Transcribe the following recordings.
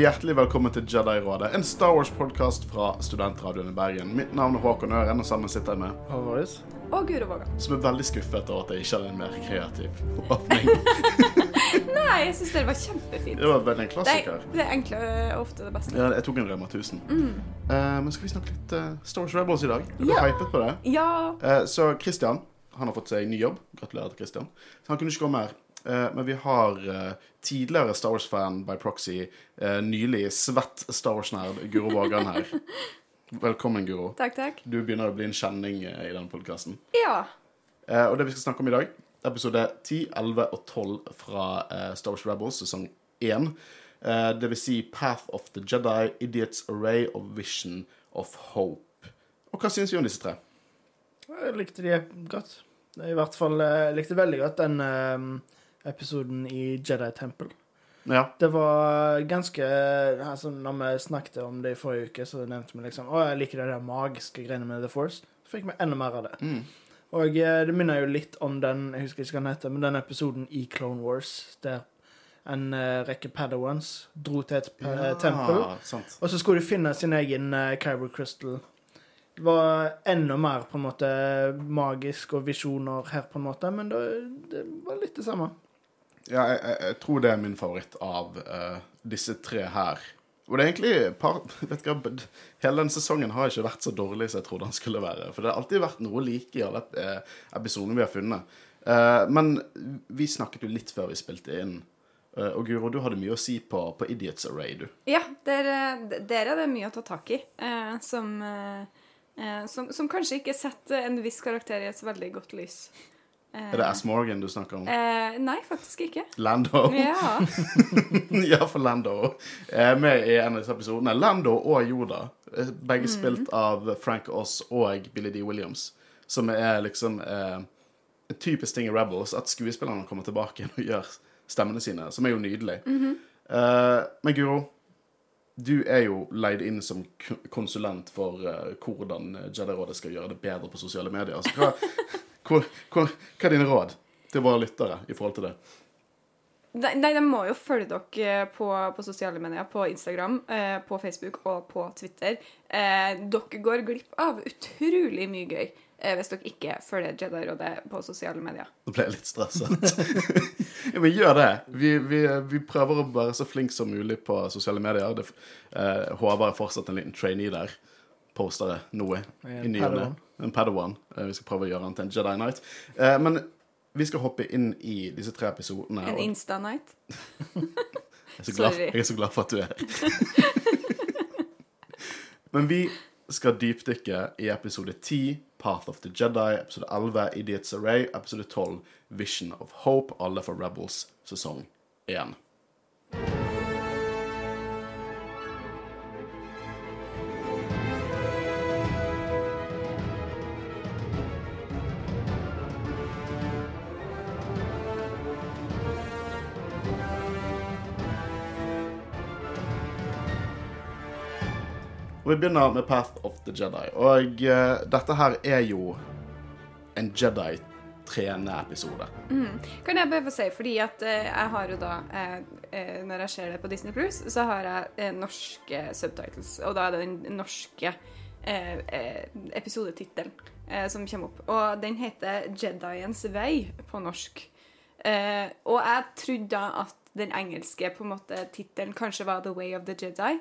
hjertelig velkommen til Jedi-rådet, en Star Wars-podkast fra Studentradioen i Bergen. Mitt navn er Håkon Øren, og sammen sitter jeg med Håvaris. Og Guro Våga. som er veldig skuffet over at jeg ikke hadde en mer kreativ åpning. Nei, jeg syns det var kjempefint. Det var vel en klassiker. det enkle er ofte det beste. Ja, jeg tok en Rema 1000. Eh, men skal vi snakke litt uh, Star Wars Rebels i dag? Er du Ja. hypet på det? Ja. Uh, så Christian han har fått seg ny jobb. Gratulerer til Christian. Så han kunne ikke komme her. Eh, men vi har eh, tidligere Star Wars-fan by proxy, eh, nylig svett Star Wars-nerd Guro Vågan her. Velkommen, Guro. Takk, takk. Du begynner å bli en kjenning i denne podkasten. Ja. Eh, og det vi skal snakke om i dag, episode 10, 11 og 12 fra Star Wars Rebels sesong 1. Eh, det vil si Path of the Jedi, Idiots Array og Vision of Hope. Og hva syns vi om disse tre? Jeg likte de godt. I hvert fall jeg likte veldig godt den episoden i Jedi Temple. Ja. Det var ganske altså, Når vi snakket om det i forrige uke, så nevnte vi liksom Å, jeg liker det der magiske greiene med The Force. Så fikk vi enda mer av det. Og eh, det minner jo litt om den jeg husker ikke hva den heter, men den episoden i Clone Wars der en uh, rekke Padawans dro til et ja, tempel. sant. Og så skulle de finne sin egen uh, Kyber Crystal. Det var enda mer på en måte magisk og visjoner her, på en måte, men det, det var litt det samme. Ja, jeg, jeg, tror det er min favoritt av uh, disse tre her. Og det er egentlig par, vet ikke, Hele denne sesongen har ikke vært så dårlig som jeg trodde den skulle være. For det har alltid vært noe like i alle eh, episodene vi har funnet. Uh, men vi snakket jo litt før vi spilte inn. Uh, og Guro, du hadde mye å si på, på Idiots Array, du. ja der, eh, der er det mye å ta tak i, Uh, som, som, som kanskje ikke setter en viss karakter i et veldig godt lys. Eh, Er det Ass Morgan du snakker om? Eh, nei, faktisk ikke. Lando? Ja. ja, for Lando er med i en av disse episodene. Lando og Yoda, begge begge spilt av Frank Oss og Billy D. Williams. Som er liksom eh, en typisk ting i Rebels, at skuespillerne kommer tilbake og gjør stemmene sine, som er jo nydelig. eh, men Guro, du er jo leid inn som konsulent for eh, hvordan Jedi-rådet skal gjøre det bedre på sosiale medier. Så hva, hvor, hvor, hva er dine råd til våre lyttere i forhold til det? Nei, nei, de må jo følge dere på, på sosiale medier, på Instagram, eh, på Facebook og på Twitter. Eh, dere går glipp av utrolig mye gøy eh, hvis dere ikke følger Jedi-rådet på sosiale medier. Nå ble jeg litt stresset. ja, men gjør det. Vi, vi, vi prøver å være så flink som mulig på sosiale medier. Det, eh, Håvard er fortsatt en liten trainee der. Poster noe En i ny og ne. Padawan. En Padawan. Eh, vi skal prøve å gjøre han til en Jedi Knight. Eh, men vi skal hoppe inn i disse tre episodene. En Insta-night. jeg, så glad, Sorry. jeg er så glad for at du er her. men vi skal dypdykke i episode 10, Path of the Jedi, episode 11, Idiots Array, episode 12, Vision of Hope, alle for Rebels sesong 1. Og vi begynner med Path of the Jedi. Og uh, dette her er jo en Jedi-trene-episode. Kan jeg bare få si, fordi at eh, jeg har jo da eh, eh, Når jeg ser det på Disney Plus, så har jeg eh, norske subtitles. Og da er det den norske eh, episodetittelen som kommer opp. Og den heter 'Jediens vei' på norsk. Og jeg trodde da at den engelske på en måte tittelen kanskje var 'The Way of the Jedi'.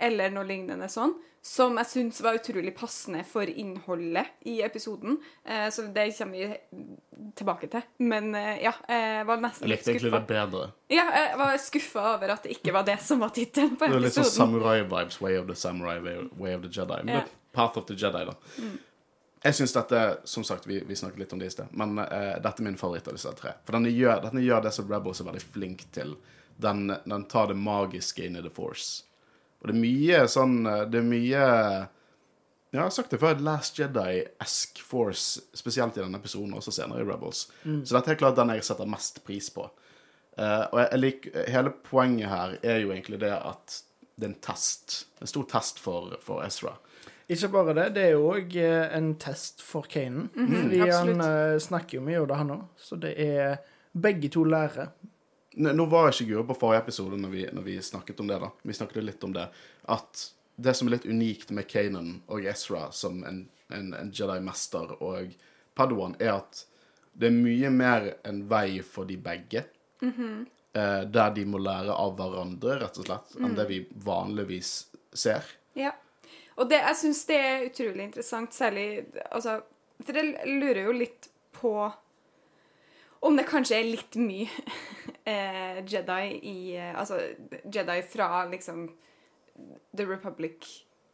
Eller noe lignende sånn. Som jeg syns var utrolig passende for innholdet i episoden. Eh, så det kommer vi tilbake til. Men eh, ja, jeg var nesten Jeg likte egentlig det bedre. Ja, jeg var skuffa over at det ikke var det som var tittelen på episoden. Det var litt sånn samurai-vibes. Way of the samurai, way, of the Jedi. Men Ja. er Path of the Jedi, da. Jeg syns dette Som sagt, vi, vi snakket litt om det i sted, men eh, dette er min favoritt av disse tre. For denne gjør, denne gjør det som Rebels er veldig flink til. Den, den tar det magiske inn i The Force. Og det er mye sånn eh, Det er mye Ja, jeg har sagt det før. Last Jedi, Ask Force, spesielt i denne episoden, også senere i Rebels. Så dette er klart den jeg setter mest pris på. Uh, og jeg, jeg liker, hele poenget her er jo egentlig det at det er en test. En stor test for, for Ezra. Ikke bare det, det er jo òg en test for Kanan. fordi han absolutt. eh, snakker jo mye om det, han òg. Så det er Begge to lærer. Nå var var ikke Guro på forrige episode når vi, når vi snakket om det. da. Vi snakket litt om det. At det som er litt unikt med Kanan og Ezra som en, en, en Jedi-mester og Padawan, er at det er mye mer en vei for de begge. eh, der de må lære av hverandre, rett og slett, enn det vi vanligvis ser. Ja. Og det, jeg syns det er utrolig interessant, særlig altså, For jeg lurer jo litt på om det kanskje er litt mye eh, Jedi i eh, Altså Jedi fra liksom The Republic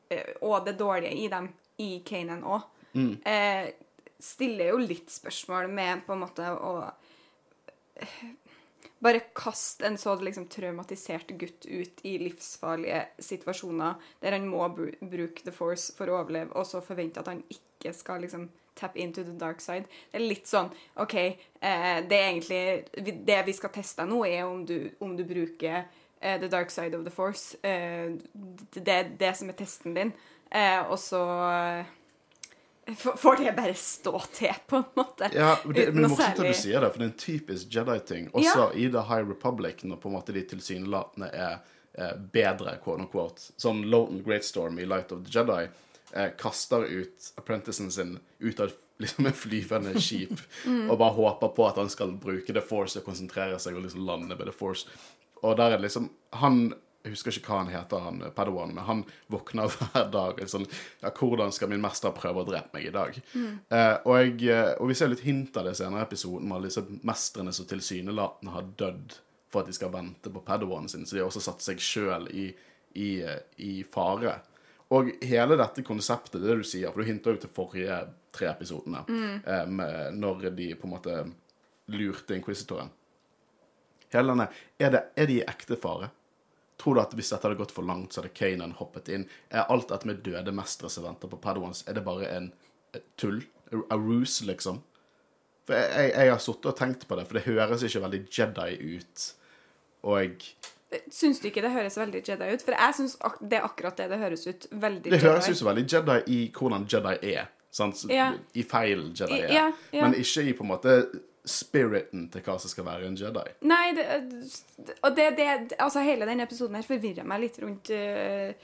eh, og det dårlige i dem i Kanan òg. Eh, stiller jo litt spørsmål med på en måte å bare kaste en så liksom traumatisert gutt ut i livsfarlige situasjoner der han må bru bruke the force for å overleve, og så forvente at han ikke skal liksom tap into the dark side. Det er litt sånn OK, eh, det er egentlig Det vi skal teste nå, er om du, om du bruker eh, the dark side of the force. Eh, det er det som er testen din. Eh, og så eh, får det bare stå til, på en måte. Ja, det, men morsomt at du sier det, for det er en typisk Jedi-ting. Også i The High Republic, når på en måte de tilsynelatende er eh, bedre, quote unquote. Sånn Lowton Greatstorm i Light of the Jedi eh, kaster ut apprenticen sin ut av liksom en flyvende skip og bare håper på at han skal bruke The Force og konsentrere seg og liksom lande med The Force. Og der er det liksom Han jeg husker ikke hva han heter, han Padawan, men han våkner hver dag og sånn Ja, hvordan skal min mester prøve å drepe meg i dag? Eh, og, jeg, eh, og vi ser litt hint av det senere i episoden, med alle disse mestrene som tilsynelatende har dødd for at de skal vente på Padawanen sin, så de har også satt seg sjøl i, i, eh, i fare. Og hele dette konseptet, det du sier, for du hinta jo til forrige tre episodene, mm. um, når de på en måte lurte inquisitoren. Hele denne, er, det, er de i ekte fare? Tror du at hvis dette hadde gått for langt, så hadde Kanan hoppet inn? Er alt dette med døde mestere som venter på Padawans, er det bare en tull? A ruse, liksom? For jeg, jeg, jeg har sittet og tenkt på det, for det høres ikke veldig Jedi ut. Og Syns du ikke det høres veldig Jedi ut? For jeg syns ak det er akkurat det det høres ut. Veldig det høres ut som veldig Jedi i hvordan Jedi er. Sant? Ja. I feil Jedi er. ja, ja. Men ikke i på en måte spiriten til hva som skal være en Jedi. Nei, det, og det, det Altså, hele denne episoden her forvirrer meg litt rundt eh,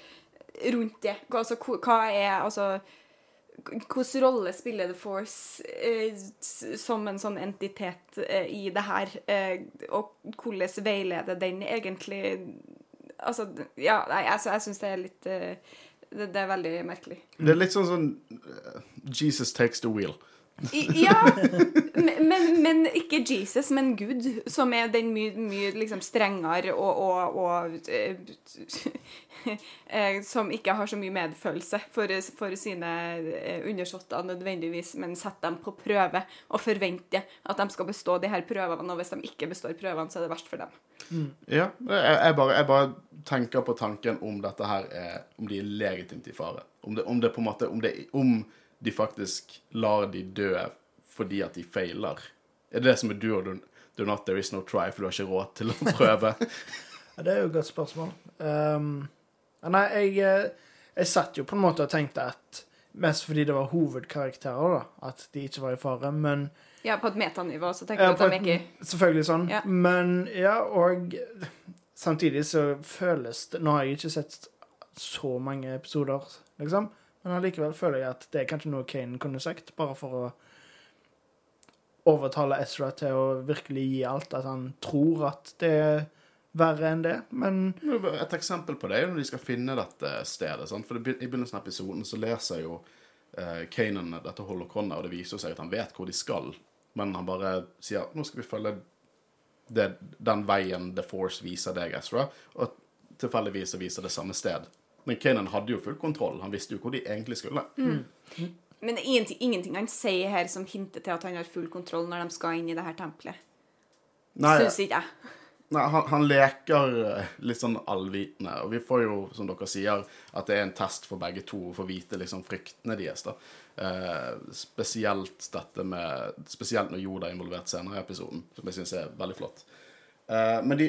Rundt det. Altså, hva er Altså Hvilken rolle spiller The Force eh, som en sånn entitet eh, i det her? Eh, og hvordan veileder den egentlig Altså, ja, nei, altså, jeg syns det er litt eh, det, det er veldig merkelig. Det er litt sånn sånn Jesus takes the wheel. Ja, men, men, ikke Jesus, men Gud, som er den mye, mye liksom strengere og, og, og eh, eh, Som ikke har så mye medfølelse for, for sine eh, undersåtter nødvendigvis, men setter dem på prøve og forventer at de skal bestå de her prøvene. Og hvis de ikke består prøvene, så er det verst for dem. Ja, jeg, jeg, bare, jeg bare tenker på tanken om dette her er Om de er legitimt i fare. Om det, om det på en måte Om, det, om de faktisk lar de dø fordi at de feiler. Er det det som er do or do, do not, there is no try, for du har ikke råd til å prøve? Ja, det er jo et godt spørsmål. Um, nei, jeg, eh, jeg satt jo på en måte og tenkte at Mest fordi det var hovedkarakterer, da. At de ikke var i fare. Men Ja, på et metanivå så tenker Ja, du at de ikke Selvfølgelig sånn. Ja. Men ja, og samtidig så føles det Nå har jeg ikke sett så mange episoder, liksom. Men allikevel føler jeg at det er kanskje noe Kane kunne sagt, bare for å overtale Ezra til å virkelig gi alt. At han tror at det er verre enn det. Men Et eksempel på det er jo når de skal finne dette stedet. Sant? For I begynnelsen av episoden så leser jo eh, Kanan dette holokronet, og det viser seg at han vet hvor de skal. Men han bare sier nå skal vi følge det, den veien The Force viser deg, Ezra. Og tilfeldigvis viser det samme sted. Men Kanan hadde jo full kontroll. Han visste jo hvor de egentlig skulle. Men det er ingenting, han sier her som hinter til at han har full kontroll når de skal inn i det her tempelet. Nei, Syns ikke jeg. Nei, han, han leker eh, litt sånn allvitende, og vi får jo, som dere sier, at det er en test for begge to å få vite liksom fryktene deres. da. Eh, spesielt dette med Spesielt når Yoda er involvert senere i episoden, som jeg syns er veldig flott. Eh, men de,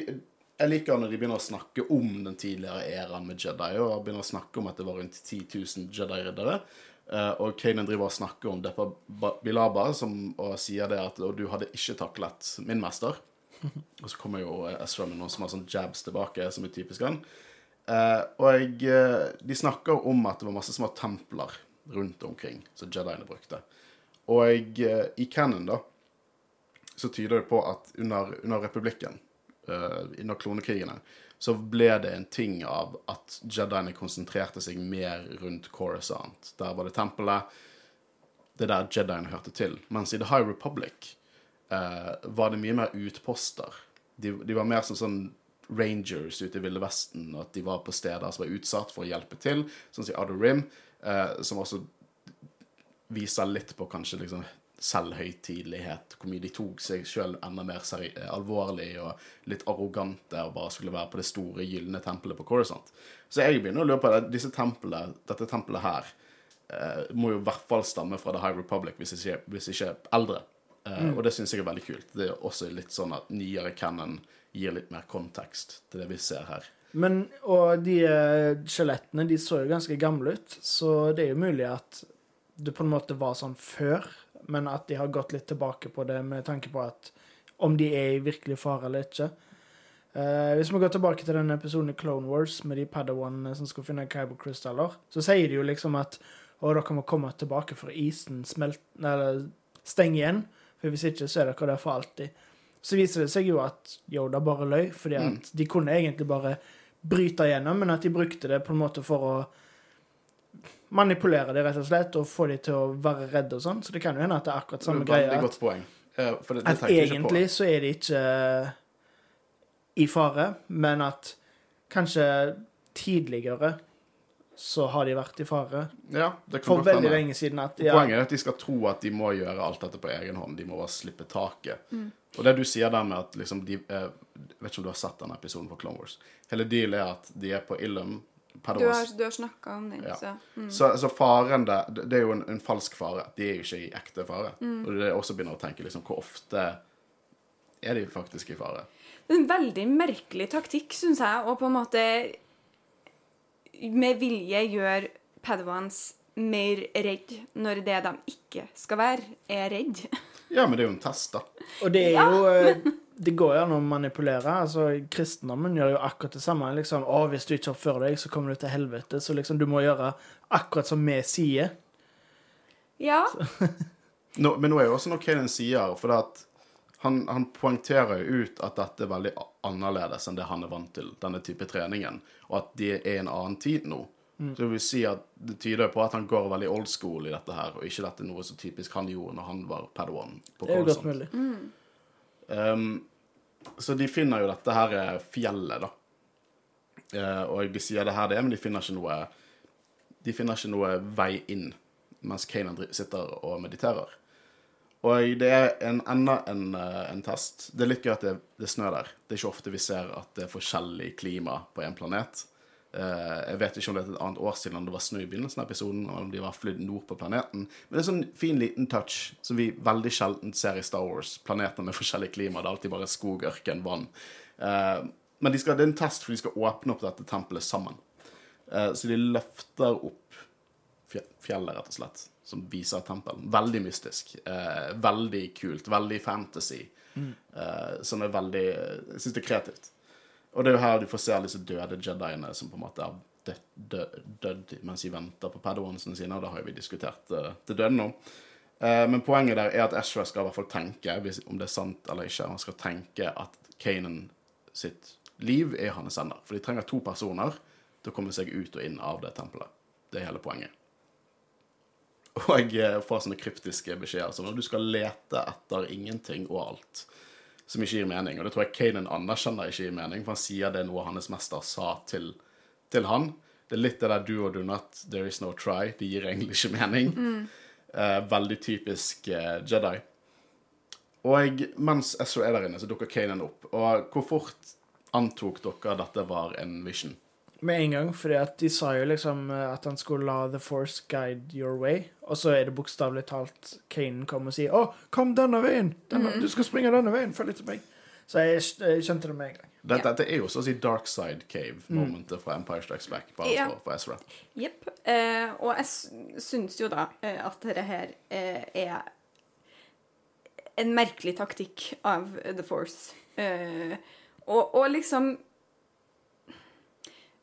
jeg liker når de begynner å snakke om den tidligere æraen med Jedi, og begynner å snakke om at det var rundt 10 000 Jedi-riddere. Eh, og Kanan driver og snakker om Depa Bilaba som, og sier det at og du hadde ikke taklet min mester. Og så kommer jo Ezra med noen som har sånn jabs tilbake, som er typisk han. Eh, og jeg, de snakker om at det var masse små templer rundt omkring som Jediene brukte. Og jeg, i Cannon, da, så tyder det på at under, under republikken, eh, under klonekrigene, så ble det en ting av at Jediene konsentrerte seg mer rundt Coruscant. Der var det tempelet. Det er der Jediene hørte til. Mens i The High Republic eh, var det mye mer utposter. De, de var mer som sånn rangers ute i Ville Vesten, og at de var på steder som var utsatt for å hjelpe til, sånn som i Outer Rim, eh, som også viser litt på kanskje liksom selvhøytidelighet, hvor mye de tok seg sjøl enda mer seri alvorlig og litt arrogante og bare skulle være på det store, gylne tempelet på Coruscant. Så jeg begynner å lure på det. Disse tempelet, dette tempelet her eh, må jo i hvert fall stamme fra The High Republic, hvis ikke, hvis ikke eldre. Eh, Og det syns jeg er veldig kult. Det er også litt sånn at nyere canon gir litt mer kontekst til det vi ser her. Men, og de eh, skjelettene, de så jo ganske gamle ut, så det er jo mulig at det på en måte var sånn før, men at de har gått litt tilbake på det med tanke på at om de er i virkelig fare eller ikke. Uh, hvis vi går tilbake til denne episoden i Clone Wars med de padawanene som skal finne Kyber-krystaller, så sier de jo liksom at å, dere må komme tilbake for isen smelt, eller stenger igjen, for hvis ikke så er dere der for alltid. Så viser det seg jo at Yoda bare løy, fordi at de kunne egentlig bare bryte igjennom, men at de brukte det på en måte for å manipulere dem rett og slett, og få de til å være redde og sånn. Så det kan jo hende at det er akkurat samme Det er et greia. At, godt poeng. Eh, for det, det at tenkte ikke på. egentlig så er de ikke i fare, men at kanskje tidligere så har de vært i fare. Ja, det kan For godt veldig lenge siden at ja, Poenget er at de skal tro at de må gjøre alt dette på egen hånd. De må bare slippe taket. Og det du sier der med at liksom de eh, Jeg vet ikke om du har sett denne episoden på Clone Wars. Hele dealen er at de er på Illum. Du har, du har snakka om den, Ja. så mm. Så, så faren der, det det er jo en, en falsk fare. De er jo ikke i ekte fare. Mm. Og det er også begynner å tenke liksom, hvor ofte er de faktisk i fare? Det er en veldig merkelig taktikk, syns jeg, å på en måte med vilje gjøre Padawans mer redd når det de ikke skal være, er redd. Ja, men det er jo en test, da. Og det er jo eh, Det går jo an å manipulere. altså Kristendommen gjør jo akkurat det samme. liksom, å, 'Hvis du ikke oppfører deg, så kommer du til helvete.' Så liksom, du må gjøre akkurat som vi sier. Ja, Nå, men nå er jo også noe Kanan sier, for det at han, han poengterer jo ut at dette er veldig annerledes enn det han er vant til, denne type treningen, og at det er en annen tid nå. Så det vil si at det tyder på at han går veldig old school i dette her, og ikke dette er noe så typisk han gjorde når han var Padawan. på Det er jo godt mulig. mulig. Um, så de finner jo dette her eh, fjellet, da. Eh, og de sier det her det er, men de finner ikke noe De finner ikke noe vei inn mens Kanan sitter og mediterer. Og det er en, enda en, eh, en test. Det er litt gøy at det, det er snø der. Det er ikke ofte vi ser at det er forskjellig klima på en planet. Eh, jeg vet ikke om det er et annet år siden det var snø i begynnelsen av episoden, eller om de var flydd nord på planeten. Men det er en sånn fin liten touch som vi veldig sjelden ser i Star Wars. Planeter med forskjellig klima. Det er alltid bare skog, ørken, vann. Eh, men de skal, det er en test, for de skal åpne opp dette tempelet sammen. Eh, så de løfter opp fjellet, rett og slett, som viser tempelen. Veldig mystisk. Veldig kult. Veldig fantasy. Eh, som er veldig Jeg syns det er kreativt. Og det er jo her du får se disse døde jediene som på en måte er dødd, død, død mens de venter på padawansene sine, og det har jo vi diskutert uh, til døde nå. Uh, men poenget der er at Ashra skal i hvert fall tenke, hvis, om det er sant eller ikke, han skal tenke at Kanan sitt liv er hans ender. For de trenger to personer til å komme seg ut og inn av det tempelet. Det er hele poenget. Og jeg eh, får sånne kryptiske beskjeder som at du skal lete etter ingenting og alt. Som ikke gir mening. Og det tror jeg Kanan anerkjenner ikke gir mening, for han sier det er noe hans mester sa til, til han. Det er litt det der do or do not, there is no try. Det gir egentlig ikke mening. Eh, veldig typisk eh, Jedi. Og mens Ezra er der inne, så dukker Kanan opp. Og hvor fort antok dere at dette var en vision? Med en gang, fordi at de sa jo liksom eh, at han skulle la The Force guide your way, og så er det bokstavelig talt Kanan kommer og sier 'Å, kom denne veien! Denne, Du skal springe denne veien! Følg etter meg!' Så jeg, jeg skjønte det med en gang. Dette, dette er jo så å si Dark Side Cave-momentet fra Empire Strikes Back, bare Ja. for, for Ezra. Jepp. Eh, og jeg syns jo da eh, at dette her eh, er en merkelig taktikk av The Force. Eh, og, og liksom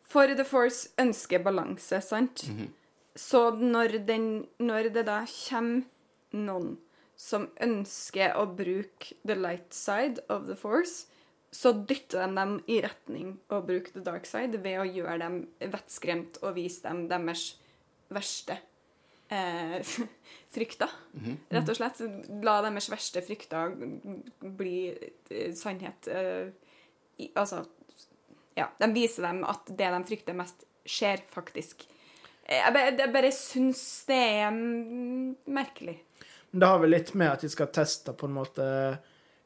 For The Force ønsker balanse, sant? Så når, den, når det da kommer noen som ønsker å bruke the light side of the force, så dytter de dem i retning å bruke the dark side ved å gjøre dem vettskremt og vise dem deres verste eh, frykter. Rett og slett. La deres verste frykter bli eh, sannhet. Eh, i, altså Ja, de viser dem at det de frykter mest, skjer faktisk. Eh, Jeg bare, jeg bare syns det er mm, merkelig. Men det har vel litt med at de skal teste på en måte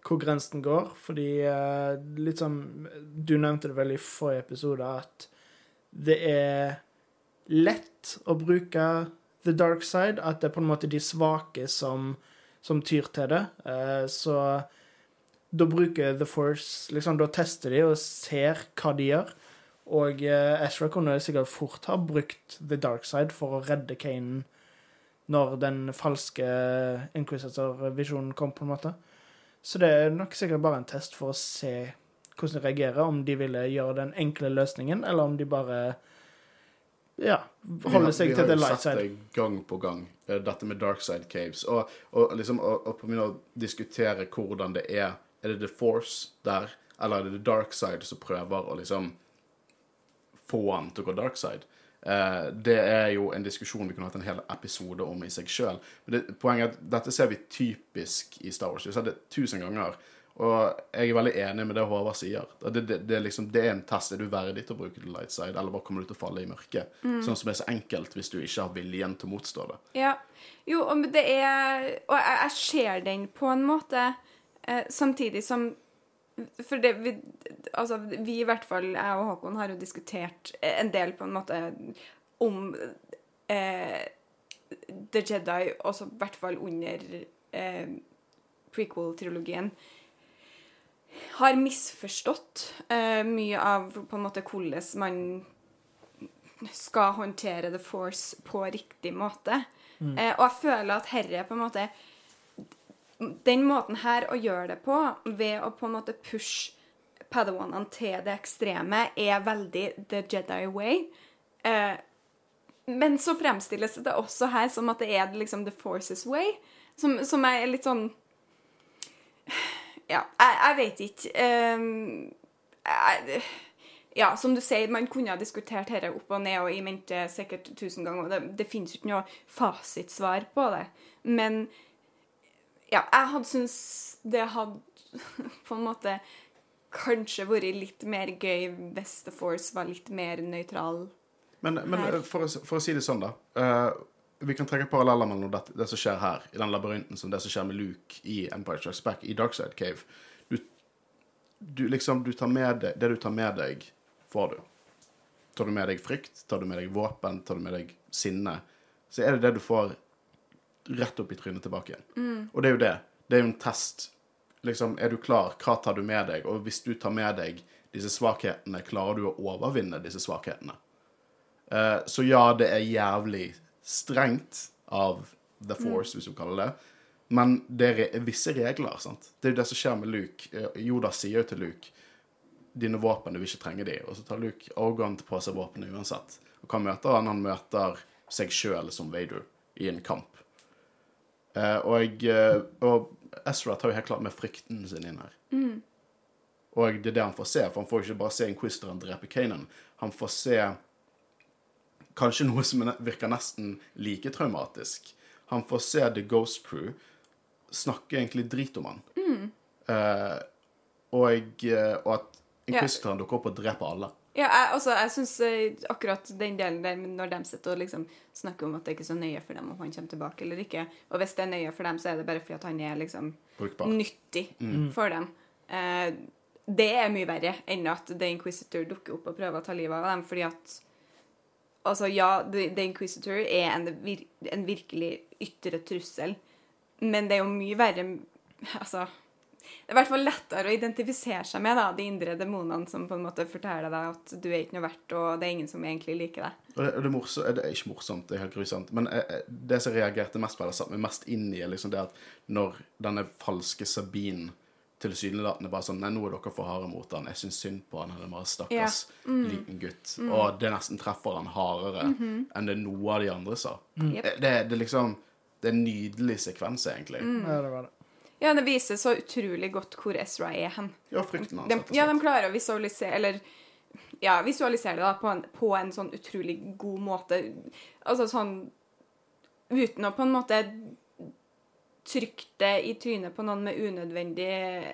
hvor grensen går. Fordi eh, litt som Du nevnte det vel i forrige episode at det er lett å bruke the dark side. At det er på en måte de svake som, som tyr til det. Eh, så da bruker The Force liksom, Da tester de og ser hva de gjør. Og uh, Ezra kunne sikkert fort ha brukt the dark side for å redde Kanan når den falske Inquisitor-visjonen kom, på en måte. Så det er nok sikkert bare en test for å se hvordan de reagerer, om de ville gjøre den enkle løsningen, eller om de bare ja, holder seg til the light side. Vi har jo sett det gang på gang, eh, dette med dark side caves. Og, og liksom å, på min å diskutere hvordan det er Er det the force der, eller er det the dark side som prøver å liksom få han til å gå dark side? Uh, det er jo en diskusjon vi kunne hatt en hel episode om i seg sjøl. Poenget er at dette ser vi typisk i Star Wars. Vi har sett det tusen ganger. Og jeg er veldig enig med det Håvard sier. Det, det, det, er liksom, det er en test. Er du verdig til å bruke the light side, eller bare kommer du til å falle i mørket? Sånn som er så enkelt hvis du ikke har viljen til å motstå det. Ja. Jo, og det er Og jeg, jeg ser den på en måte, eh, samtidig som For det vi Altså, vi i hvert fall, jeg og Håkon, har jo diskutert en del på en måte om eh, The Jedi, også i hvert fall under eh, prequel-trilogien, har misforstått eh, mye av på en måte hvordan man skal håndtere The Force på riktig måte. Eh, og jeg føler at herre på en måte Den måten her å gjøre det på, ved å på en måte pushe padawanene til det ekstreme, er veldig the Jedi way. Eh, men så fremstilles det også her som at det er liksom the Forces way, som, som er litt sånn Ja, jeg, jeg vet ikke. Eh, jeg, ja, som du sier, man kunne ha diskutert dette opp og ned og i mente sikkert tusen ganger. Det, det finnes jo ikke noe fasitsvar på det. Men ja, jeg hadde syntes det hadde på en måte kanskje vært litt mer gøy hvis The Force var litt mer nøytral. Men, men for, å, for å si det sånn, da. Uh, vi kan trekke paralleller mellom det, det som skjer her, i den labyrinten, som det som skjer med Luke i Empire Strikes Back, i Darkside Cave. Du, du liksom du tar med deg, Det du tar med deg, får du. Tar du med deg frykt, tar du med deg våpen, tar du med deg sinne, så er det det du får rett opp i trynet tilbake igjen. Og det er jo det. Det er jo en test. Liksom, er du klar? Hva tar du med deg? Og hvis du tar med deg disse svakhetene, klarer du å overvinne disse svakhetene? Eh, så ja, det er jævlig strengt av The Force, hvis du kaller det. Men det er visse regler. sant? Det er jo det som skjer med Luke. Joda Yoda sier jo til Luke dine våpen, du vil ikke trenge de. Og så tar Luke arrogant på seg våpenet uansett. Og hva møter han? Han møter seg sjøl som Vader i en kamp. Eh, og, eh, og Ezra tar jo helt klart med frykten sin inn her. Og det er det han får se, for han får ikke bare se Inquisitoren drepe Kanan. Han får se kanskje noe som er- virker nesten like traumatisk. Han får se The Ghost Crew snakke egentlig drit om han. Eh, og, eh, og at Inquisitoren dukker opp og dreper alle. Ja, jeg, altså, jeg synes eh, akkurat den delen der når de sitter og liksom snakker om at det ikke er så nøye for dem om han kommer tilbake eller ikke, og hvis det er nøye for dem, så er det bare fordi at han er liksom Brukbar. nyttig for dem. Eh, det er mye verre enn at The Inquisitor dukker opp og prøver å ta livet av dem, fordi at Altså, ja, The, The Inquisitor er en, vir en virkelig ytre trussel, men det er jo mye verre Altså, det er i hvert fall lettere å identifisere seg med da, de indre demonene som på en måte forteller deg at du er ikke noe verdt, og det er ingen som egentlig liker deg. Og det, det, er morsomt, det er ikke morsomt, det er helt grusomt. Men eh, eh, det som reagerte mest på, eller satte meg mest inn i, er liksom det at når denne falske Sabine tilsynelatende bare sånn Nei, nå er dere for harde mot han. Jeg syns synd på han. Han er bare stakkars liten gutt. Og det nesten treffer han hardere enn det noe av de andre sa. Jep. Det, det, det er liksom Det er en nydelig sekvens, egentlig. Ja, det var det. Ja, det viser så utrolig godt hvor Ezra er hen. Ja, frykten hans. Ja, de klarer å visualisere Eller ja, visualisere det da på en, på en sånn utrolig god måte. Altså sånn Uten å på en måte trykke det i trynet på noen med unødvendig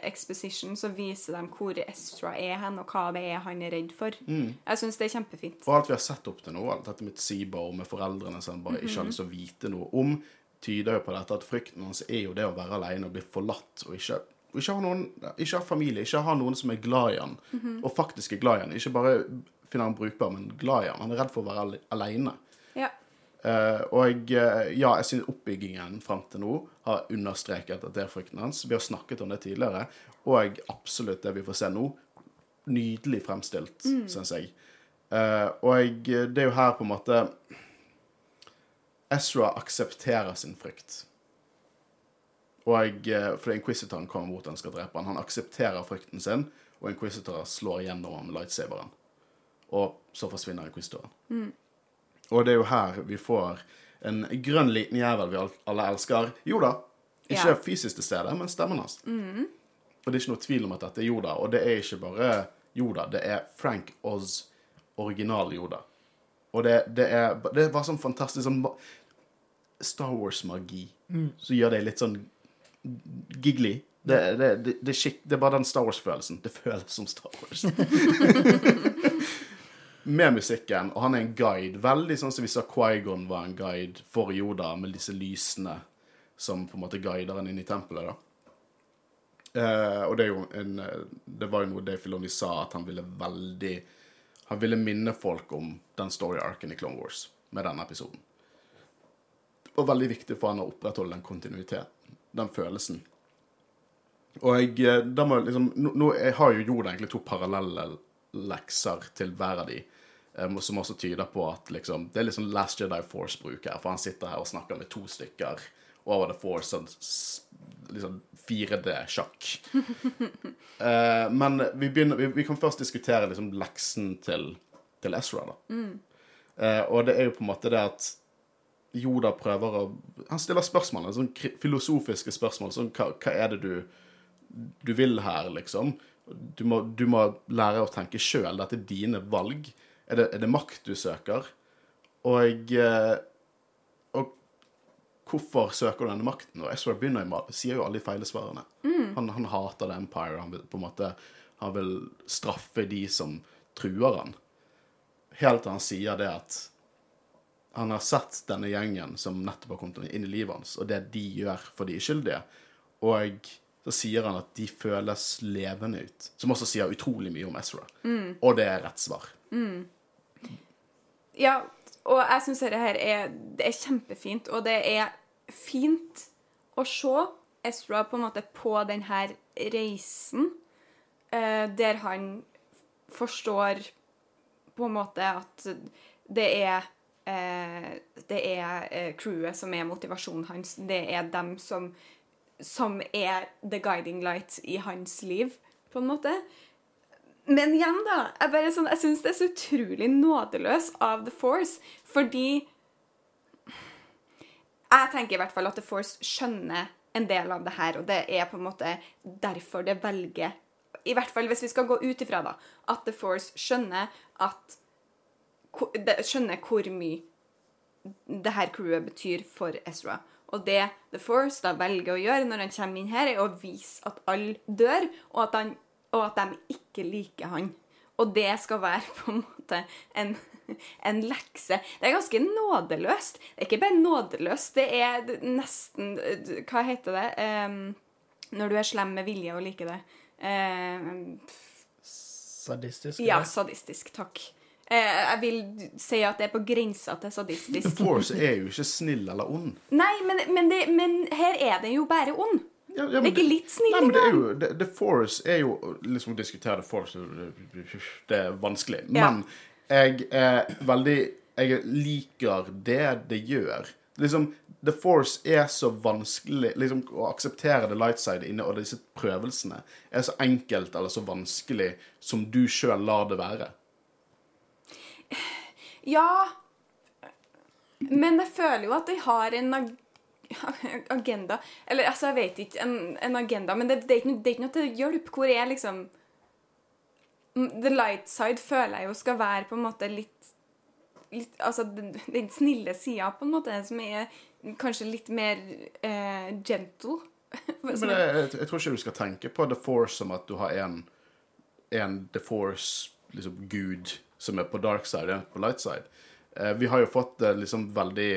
exposition, så viser de hvor Ezra er hen, og hva det er han er redd for. Jeg syns det er kjempefint. Og alt vi har sett opp til nå, alt dette med og med foreldrene som bare ikke har lyst til å vite noe om, tyder jo på dette at frykten hans er jo det å være alene og bli forlatt og ikke, ikke, ha, noen, ikke ha familie, ikke ha noen som er glad i han, og faktisk er glad i han. Ikke bare finner han brukbar, men glad i han. Han er redd for å være ale- alene. Ja. Uh, og uh, ja, jeg synes oppbyggingen fram til nå har understreket at det er frykten hans. Vi har snakket om det tidligere, og absolutt det vi får se nå. Nydelig fremstilt, synes jeg. Uh, og det er jo her på en måte Ezra aksepterer sin frykt. Og eh, For Inquisitoren kommer mot han skal drepe han. Han aksepterer frykten sin, og Inquisitoren slår gjennom ham med lightsaberen. Og så forsvinner Inquisitoren. Og det er jo her vi får en grønn liten jævel vi alle elsker. Yoda. Ikke Ja. fysisk til stede, men stemmen hans. Og det er ikke noe tvil om at dette er Yoda. Og det er ikke bare Yoda, det er Frank Oz, original Yoda. Og det, det, er, det er bare sånn fantastisk sånn Star Wars-magi. Så gjør det litt sånn giggly. Det, det, det, det, det er bare den Star Wars-følelsen. Det føles som Star Wars. med musikken, og han er en guide. Veldig sånn som vi sa Quaigon var en guide for Yoda, med disse lysene som på en måte guider han inn i tempelet. da. Eh, og det er jo en eh, Det var jo noe Dave Filoni sa, at han ville veldig Han ville minne folk om den story-arken i Clone Wars med denne episoden. Og veldig viktig for han å opprettholde den kontinuiteten, den følelsen. Og jeg, eh, da må jeg liksom, nå, nå jeg har jo gjort egentlig to parallelle lekser til hver av de, eh, som også tyder på at liksom, det er sånn Last Jedi Force-bruk her, for han sitter her og snakker med to stykker over The Force, og liksom 4D-sjakk. uh, men vi, begynner, vi, vi kan først diskutere liksom leksen til, til Ezra, da. Eh, og det er jo på en måte det at Yoda prøver å Han stiller spørsmål, sånn filosofiske spørsmål. Sånn, hva, hva er det du, du vil her, liksom? Du må, du må lære å tenke sjøl. Dette er dine valg. Er det, er det makt du søker? Og, eh, og hvorfor søker du denne makten? Og Ezra begynner jo sier jo alle de feile svarene. Han, han hater The Empire. Han vil, på en måte, han vil straffe de som truer han. Helt til han sier det at han har sett denne gjengen som nettopp har kommet inn i livet hans, og det de gjør for de uskyldige. Og så sier han at de føles levende ut. Som også sier utrolig mye om Ezra. Og det er rett svar. Ja, og jeg syns dette her er, det er kjempefint, og det er fint å se Ezra på en måte på denne reisen, eh, der han forstår på en måte at det er det er eh, crewet som er motivasjonen hans. Det er dem som, som er the guiding light i hans liv, på en måte. Men igjen, da. Jeg, bare sånn, jeg syns det er så utrolig nådeløs av The Force, fordi Jeg tenker i hvert fall at The Force skjønner en del av det her, og det er på en måte derfor det velger I hvert fall hvis vi skal gå ut ifra, da, at The Force skjønner at Skjønner hvor mye det her crewet betyr for Ezra. Og det The Force da velger å gjøre når han kommer inn her, er å vise at alle dør, og at, han, og at de ikke liker han. Og det skal være på en måte en, en lekse. Det er ganske nådeløst. Det er ikke bare nådeløst, det er nesten Hva heter det? Um, når du er slem med vilje og liker det. Um, Sadistisk. ja, sadistisk. Takk. Eh, jeg vil si at det er på grensa til The sadistisk. Force er jo ikke snill eller ond. Nei, men, men, det, men her er den jo bare ond. Ja, ja, Det er ikke litt snill Nei, men det er jo The, the Force er jo Liksom å diskutere The Force Det er vanskelig. Ja. Men jeg er veldig Jeg liker det det gjør. Liksom The Force er så vanskelig liksom Å akseptere the light side inne, og disse prøvelsene er så enkelt eller så vanskelig som du sjøl lar det være. Ja, men jeg føler jo at de har en ag agenda Eller altså, jeg vet ikke en, en agenda, men det, det, er ikke, det er ikke noe til hjelp. Hvor er liksom The light side føler jeg jo skal være på en måte litt, litt Altså den, den snille sida, på en måte, som er kanskje litt mer eh, gentle. Men jeg, jeg, jeg tror ikke du skal tenke på The Force som at du har en, en The Force, liksom som er på dark side, en på light side. Eh, vi har jo fått det liksom veldig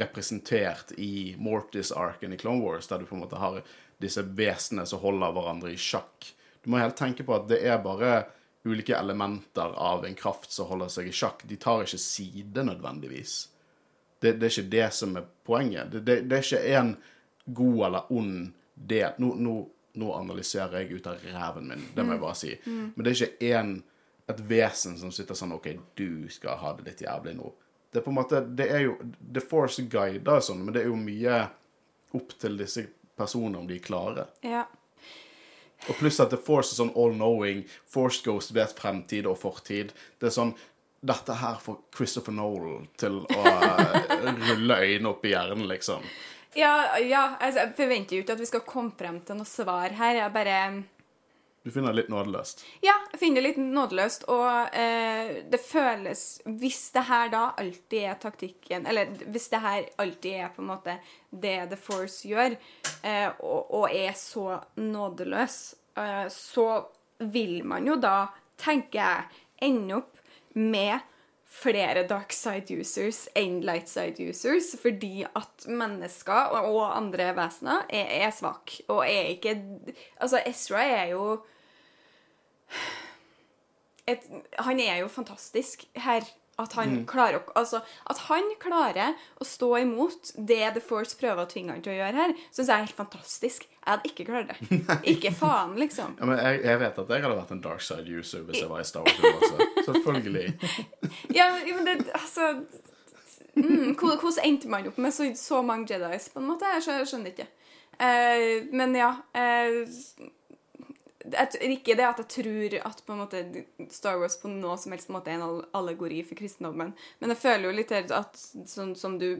representert i Mortis-arken i Clone Wars, der du på en måte har disse vesenene som holder hverandre i sjakk. Du må helt tenke på at det er bare ulike elementer av en kraft som holder seg i sjakk. De tar ikke side nødvendigvis. Det, det er ikke det som er poenget. Det, det, det er ikke en god eller ond del. Nå, nå, nå analyserer jeg ut av ræven min, det må jeg bare si. Men det er ikke en, et vesen som sitter sånn OK, du skal ha det litt jævlig nå. Det er på en måte, det er jo The Force guider sånn, men det er jo mye opp til disse personene om de er klare. Ja. Og pluss at The Force er sånn all-knowing. Force Ghost vet fremtid og fortid. Det er sånn Dette her får Christopher Nolan til å eh, rulle øynene opp i hjernen, liksom. Ja, ja altså, jeg forventer jo ikke at vi skal komme frem til noe svar her. Jeg bare Du finner det litt nådeløst. Ja, jeg finner det litt nådeløst, og eh, det føles Hvis det her da alltid er taktikken, eller hvis det her alltid er på en måte det The Force gjør, eh, og, og er så nådeløs, eh, så vil man jo da, tenker jeg, ende opp med flere dark side users enn light side users, fordi at mennesker og, andre vesener er, er svake, og er ikke Altså, Ezra er jo et, Han er jo fantastisk her. At han, klarer, å- altså, at han klarer å stå imot det The Force prøver å tvinge han til å gjøre her, syns jeg er helt fantastisk. Jeg hadde ikke klart det. Ikke faen, liksom. Ja, men jeg, jeg vet at jeg hadde vært en dark side user hvis jeg var i Star Wars. Også. Selvfølgelig. Ja, men- det, altså mm, Hvordan endte man opp med så, så mange Jedis, på en måte? Jeg skjønner, det ikke. Uh, men ja t- Ikke det at jeg tror at måte Star Wars på noe som helst måte er en allegori for kristendommen, men jeg føler jo litt at sånn som du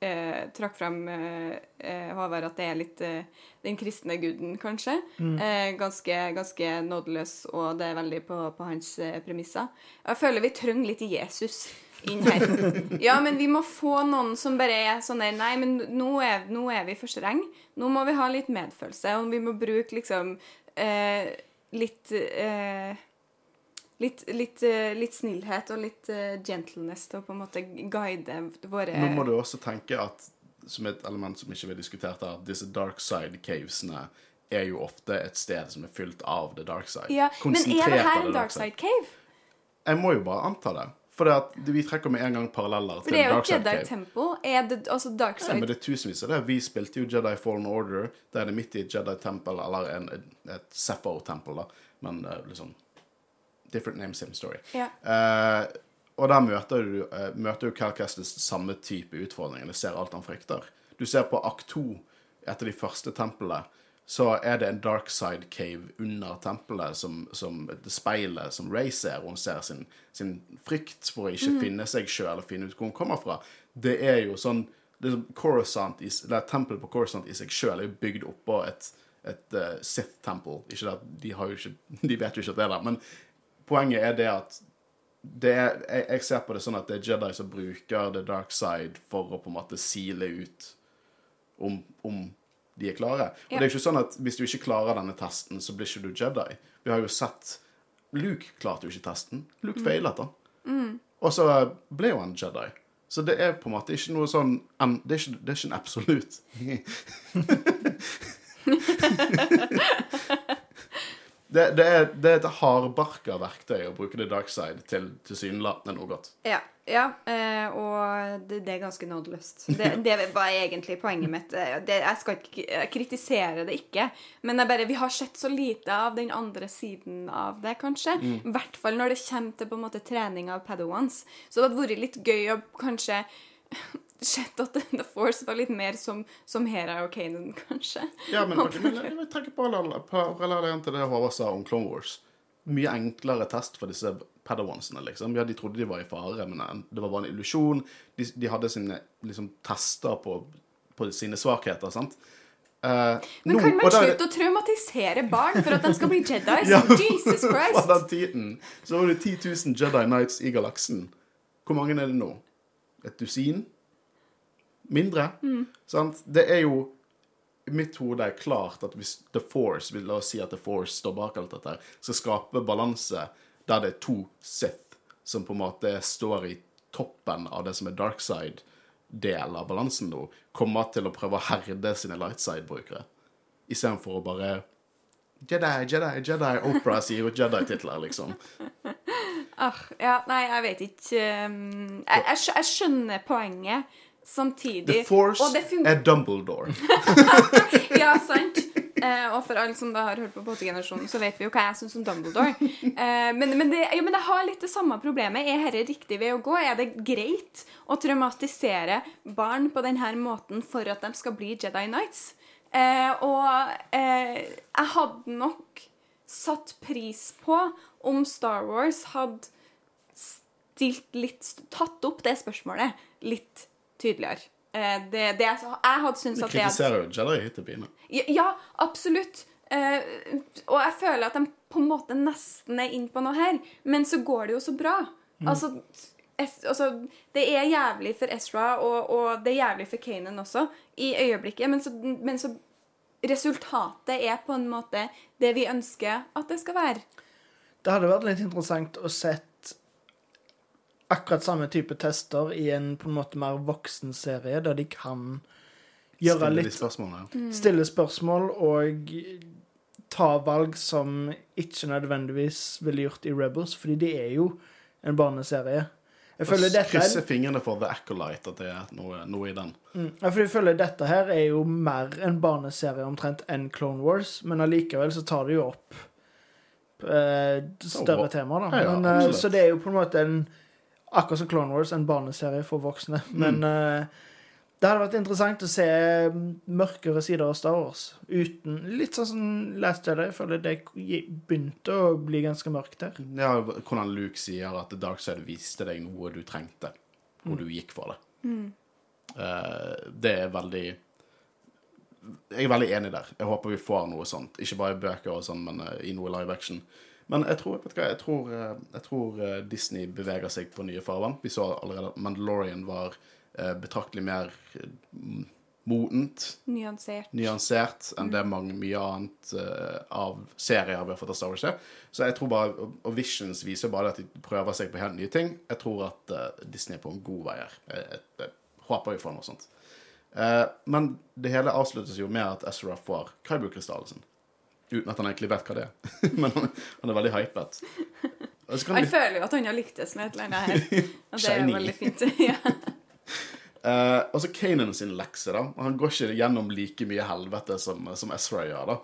eh, trakk frem, eh, eh, Håvard, at det er litt eh, den kristne guden, kanskje. Eh, ganske, ganske nådeløs, og det er veldig på, på hans eh, premisser. Jeg føler vi trenger litt Jesus inn her. Ja, men vi må få noen som bare er sånn der Nei, men nå er, nå er vi for streng. Nå må vi ha litt medfølelse, og vi må bruke liksom eh, litt eh, Litt, litt, eh, litt snillhet og litt eh, gentleness til å på en måte guide våre Nå må du også tenke at, som et element som ikke vi har diskutert her, disse dark side cavesene er jo ofte et sted som er fylt av the dark side. ja, Men er det her en dark side cave? Jeg må jo bare anta det. For det at vi trekker med en gang paralleller For til det er jo dark side Jedi cave. Temple. Er det altså dark side men det er tusenvis av det. Vi spilte jo Jedi Fallen Order. Da er det midt i et Jedi Temple, eller en, et Sepho-tempel, da. Men eh, liksom Different name, same story. Ja. Uh, og der møter du, uh, møter jo Cal Kestis samme type utfordringer. Du ser alt han frykter. Du ser på akt 2, et av de første templene, så er det en dark side cave under tempelet, som, som speilet som Ray ser, hun ser sin, sin frykt for å ikke finne seg sjøl og finne ut hvor hun kommer fra. Det er jo sånn det i, Tempelet på Coruscant i seg sjøl er jo bygd oppå et, et uh, Sith-tempel. Ikke at de har jo ikke De vet jo ikke at det er der. Men poenget er det at det er, jeg, jeg ser på det sånn at det er Jedi som bruker the dark side for å på en måte sile ut om, om de er klare. Og Ja. det er ikke sånn at hvis du ikke klarer denne testen, så blir ikke du Jedi. Vi har jo sett Luke klarte jo ikke testen. Luke feilet, da. Og så ble jo han Jedi. Så det er på en måte ikke noe sånn det, er ikke, det er ikke en absolutt. det det, det, er, det er et hardbarka verktøy å bruke the dark side til tilsynelatende noe godt. Ja, ja eh, og det, det er ganske nådeløst. Det, det var egentlig poenget mitt. Eh, Det, jeg skal ikke kritisere det ikke, men bare, vi har sett så lite av den andre siden av det, kanskje. I hvert fall når det kommer til på en måte trening av padawans. Så det hadde vært litt gøy å kanskje sett at The Force var litt mer som, som Hera og Kanan, kanskje. Ja, men, men jeg vil trekke parallell- parallellen til det Håvard sa om Clone Wars. Mye enklere test for disse padawansene, liksom. Ja, de trodde de var i fare, men det var bare en illusjon. De, de hadde sine liksom, tester på, på sine svakheter, sant. Uh, Men nå- kan man slutte å traumatisere barn for at de skal bli Jedi? Ja, Jesus På Christ! den tiden så var det 10 000 Jedi Knights i galaksen. Hvor mange er det nå? Et dusin? Mindre? Sant? Det er jo i mitt hode er klart at hvis The Force, la oss si at The Force står bak alt dette, skal skape balanse der det er to Sith som på en måte står i toppen av det som er dark side-del av balansen nå, kommer til å prøve å herde sine light side-brukere. Istedenfor å bare Jedi, Jedi, Jedi. Opera sier jo Jedi-titler, liksom. Ah, ja, nei, jeg vet ikke um, jeg, jeg, jeg skjønner poenget. Samtidig The Force Og det er Dumbledore. Ja, sant. Eh, og for alle som da har hørt på Båtegenerasjonen, så vet vi jo hva jeg syns om Dumbledore. Eh, men, men, det, ja, men jeg har litt det samme problemet. Er dette riktig vei å gå? Er det greit å traumatisere barn på denne måten for at de skal bli Jedi Knights? Eh, og eh, jeg hadde nok satt pris på om Star Wars hadde stilt litt Tatt opp det spørsmålet litt tydeligere. Eh, det, det, jeg, jeg hadde syntes at det Du kritiserer jo Jedi hit til pine. ja, absolutt. Eh, og jeg føler at de på en måte nesten er inn på noe her, men så går det jo så bra. Altså, es, altså Det er jævlig for Ezra, og, og det er jævlig for Kanan også, i øyeblikket, men så, men så Resultatet er på en måte det vi ønsker at det skal være. Det hadde vært litt interessant å sett akkurat samme type tester i en på en måte mer voksen serie, der de kan gjøre Stille litt spørsmål, ja. Stille spørsmål og ta valg som ikke nødvendigvis ville gjort i Rebels, fordi det er jo en barneserie. Jeg føler dette Krysse er, fingrene for The Acolyte, at det er noe, noe i den. mm, ja, for jeg føler dette her er jo mer en barneserie omtrent enn Clone Wars, men allikevel så tar det jo opp eh, større Ja, temaer, da. ja, ja, men, eh, så det er jo på en måte en Akkurat som Clone Wars, en barneserie for voksne. Mm. Men eh, det hadde vært interessant å se mørkere sider av Star Wars. Uten Litt sånn som Last Jedi. Jeg føler det begynte å bli ganske mørkt der. Ja, hvordan Luke sier at Dark Side viste deg noe du trengte, og du gikk for det. Eh, det er veldig Jeg er veldig enig der. Jeg håper vi får noe sånt. Ikke bare i bøker og sånn, men eh, i noe live action. Men jeg tror, vet du hva, jeg tror, eh, jeg tror eh, Disney beveger seg på nye farvann. Vi så allerede at Mandalorian var eh, betraktelig mer modent Nyansert. nyansert enn det mange, mye annet av serier vi har fått av Star Wars. Så jeg tror bare, og- Visions viser bare at de prøver seg på helt nye ting. Jeg tror at Disney er på en god vei her. Jeg, jeg, jeg håper vi får noe sånt. Men det hele avsluttes jo med at Ezra får Kyber-krystallen sin. Uten at han egentlig vet hva det er. men han, han er veldig hypet. Han føler jo at han har lyktes med et eller annet her. Og det er veldig fint. ja. uh, og så Kanan sin lekse, da. Han går ikke gjennom like mye helvete som, som Ezra gjør, da.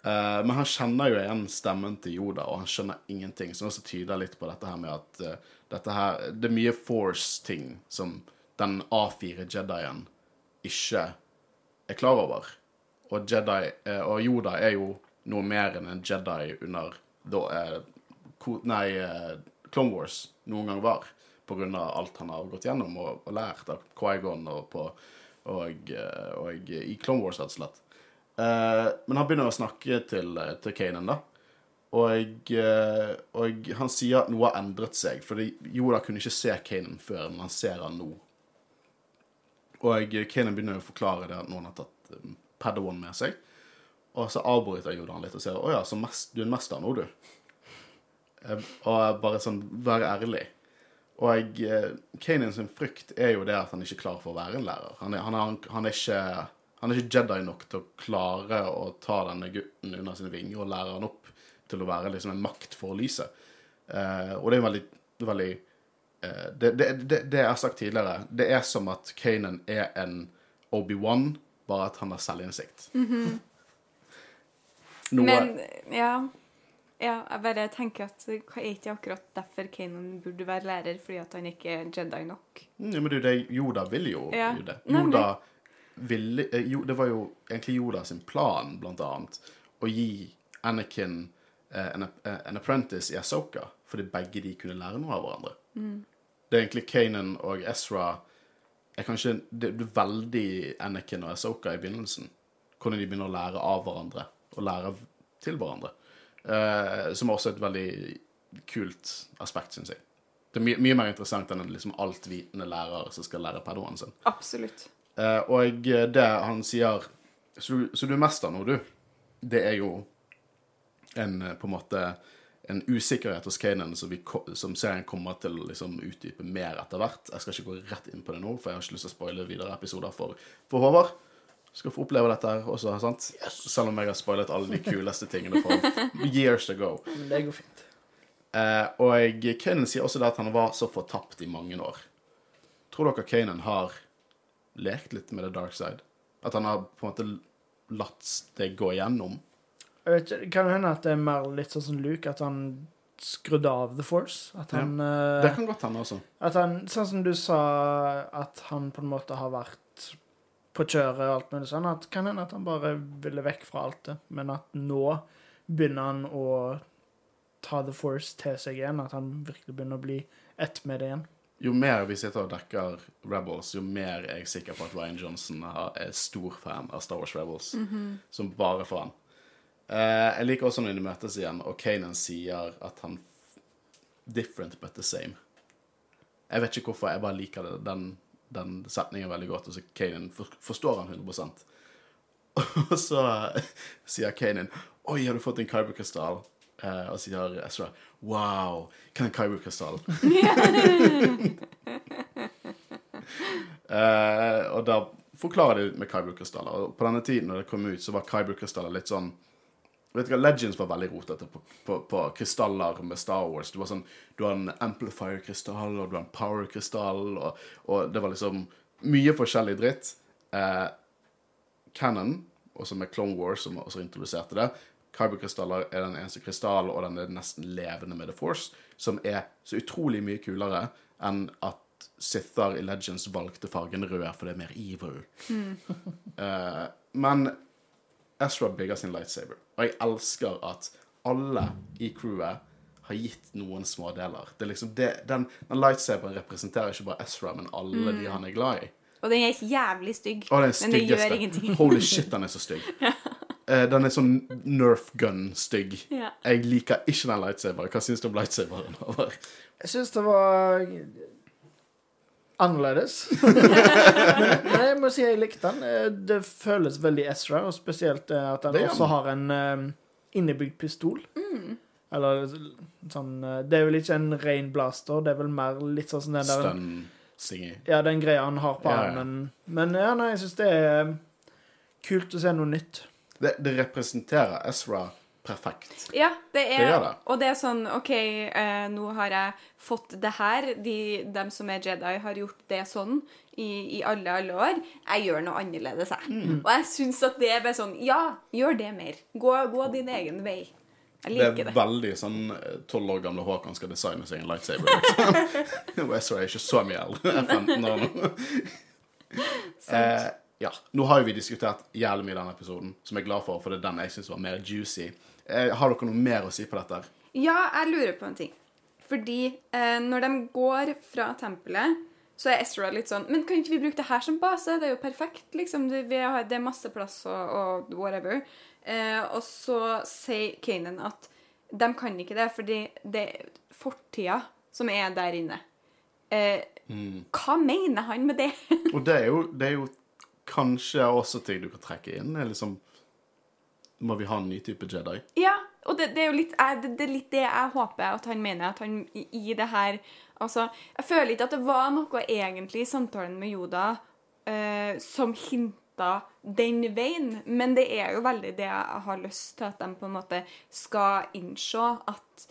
Uh, men han kjenner jo igjen stemmen til Yoda, og han skjønner ingenting. Så også tyder litt på dette her med at uh, dette her Det er mye Force-ting som den A4 Jedien ikke er klar over. Og, Jedi, og Yoda er jo noe mer enn en Jedi under da, eh, nei, eh, Clone Wars noen gang var. Av alt han har gått gjennom og, og lært av Quaigon og, på, og, eh, og i Clone Wars, rett og slett. Eh, men han begynner å snakke til, eh, til Kanan, da. Og, og han sier at noe har endret seg. For Yoda kunne ikke se Kanan før, men han ser han nå. Og Kanan begynner å forklare det at noen har tatt Padawan med seg. Og så avbryter Yoda han litt og sier å ja, så mest, du er en mester nå, du. Og bare sånn, vær ærlig. Og eh, Kanan sin frykt er jo det at han ikke klarer for å være en lærer. Han er, han er, han er ikke Han er ikke Jedi nok til å klare å ta denne gutten under sine vinger og lære han opp til å være liksom en makt for lyset. Eh, og det er veldig, veldig eh, det, det, det, det jeg har sagt tidligere, det er som at Kanan er en Obi-Wan, bare at han har selvinnsikt. Noe Men ja. ja. Jeg bare tenker at det er ikke akkurat derfor Kanan burde være lærer, fordi at han ikke er Jedi nok. Mm, Ja, men du, det, Yoda vil jo Ja, det. Yoda ville, eh, jo, det var jo egentlig Yoda sin plan, blant annet, å gi Anakin eh, en, eh, en apprentice i Asoka, fordi begge de kunne lære noe av hverandre. Det er egentlig Kanan og Ezra er kanskje det, er veldig Anakin og Asoka i begynnelsen. Hvordan de begynner å lære av hverandre, og lære til hverandre. Eh, som er også et veldig kult aspekt, syns jeg. Det er my mye mer interessant enn en liksom altvitende lærer som skal lære pedoen sin. Absolutt. Eh, og det han sier så så du er mester nå, du. Det er jo en eh, på en måte en usikkerhet hos Kanan som, vi, som serien kommer til å liksom utdype mer etter hvert. Jeg skal ikke gå rett inn på det nå, for jeg har ikke lyst til å spoile videre episoder for, for Håvard. Skal få oppleve dette her også, sant? Selv om jeg har spoilet alle de kuleste tingene for years ago. Det går fint. Eh, og Kanan sier også det at han var så fortapt i mange år. Tror dere Kanan har lekt litt med the dark side? At han har på en måte latt det gå igjennom? Jeg vet ikke, Det kan hende at det er mer litt sånn som Luke, at han skrudde av The Force. At han, ja. Det kan godt hende også. at han Sånn som du sa, at han på en måte har vært på kjøret og alt mulig sånn. At kan hende at han bare ville vekk fra alt det, men at nå begynner han å ta The Force til seg igjen. At han virkelig begynner å bli ett med det igjen. Jo mer vi sitter og dekker Rebels, jo mer er jeg sikker på at Ryan Johnson er stor fan av Star Wars Rebels. Som bare for han. Uh, jeg liker også når de møtes igjen, og Kanan sier at han Different but the same. Jeg vet ikke hvorfor, jeg bare liker det, den, den setningen veldig godt. Og så Kanan forstår han 100 Og så sier Kanan Oi, har du fått en Kyber-krystall?' og sier Ezra Wow, hva er en kyberkrystall? Eh, og da forklarer de med kyberkrystaller. Og på denne tiden når det kom ut, så var kyberkrystaller litt sånn Vet du hva, Legends var veldig rotete på, på, på krystaller med Star Wars. Du, var sånn, du har en amplifier-krystall, og du har en power-krystall, og, og det var liksom mye forskjellig dritt. Eh, Cannon, også med Clone Wars, som også introduserte det, kyberkrystaller er den eneste krystallen, og den er nesten levende med The Force, som er så utrolig mye kulere enn at Sither i Legends valgte fargen rød, for det er mer evil. Eh, men Ezra bygger sin lightsaber, og jeg elsker at alle i crewet har gitt noen smådeler. Det er liksom det, den, den lightsaberen representerer ikke bare Ezra, men alle de han er glad i. Og den er jævlig stygg, Å, den men det gjør ingenting. Holy shit, den er så stygg. ja. den er sånn Nerf gun-stygg. Ja. Jeg liker ikke den lightsaberen. Hva syns du om lightsaberen? Jeg syns det var annerledes. men, men jeg må si jeg likte den. Eh, Det føles veldig Ezra, og spesielt eh, at han også har en eh, innebygd pistol. Eller sånn Det er vel ikke en ren blaster, det er vel mer litt sånn som den der. Ja, den greia han har på Ja, ja. Men ja, nei, jeg syns det er kult å se noe nytt. Det, det representerer Ezra perfekt. Ja, det er, Det det. Og det er sånn OK, eh, nå har jeg fått det her. De, dem som er Jedi, har gjort det sånn i, i alle, alle år. Jeg gjør noe annerledes, jeg. Mm. Og jeg syns at det er bare sånn Ja, gjør det mer. Gå, gå din egen vei. Jeg Det er det. veldig sånn tolv år gamle Håkon skal designe seg en lightsaber. Liksom. jeg er ikke så mye eldre. Er 15 år nå. Eh, ja. Nå har jo vi diskutert jævlig mye i denne episoden, som jeg er glad for, for det er den jeg syns var mer juicy. Eh, har dere noe mer å si på dette? Ja, jeg lurer på en ting. Fordi eh, når de går fra tempelet, så er Ezra litt sånn Men kan ikke vi bruke det her som base? Det er jo perfekt, liksom. Det, vi har, det er masse plass og, og whatever. Eh, og så sier Kanan at de kan ikke det, fordi det er fortida som er der inne. Eh, Hva mener han med det? Og det er jo, det er jo kanskje også ting du kan trekke inn. Liksom Må vi ha en ny type Jedi? Ja, og det, det er jo litt, det, det er litt det jeg håper at han mener. At han i, det her Altså, jeg føler ikke at det var noe egentlig i samtalen med Yoda eh, som hinta den veien, men det er jo veldig det jeg har lyst til, at de på en måte skal innse at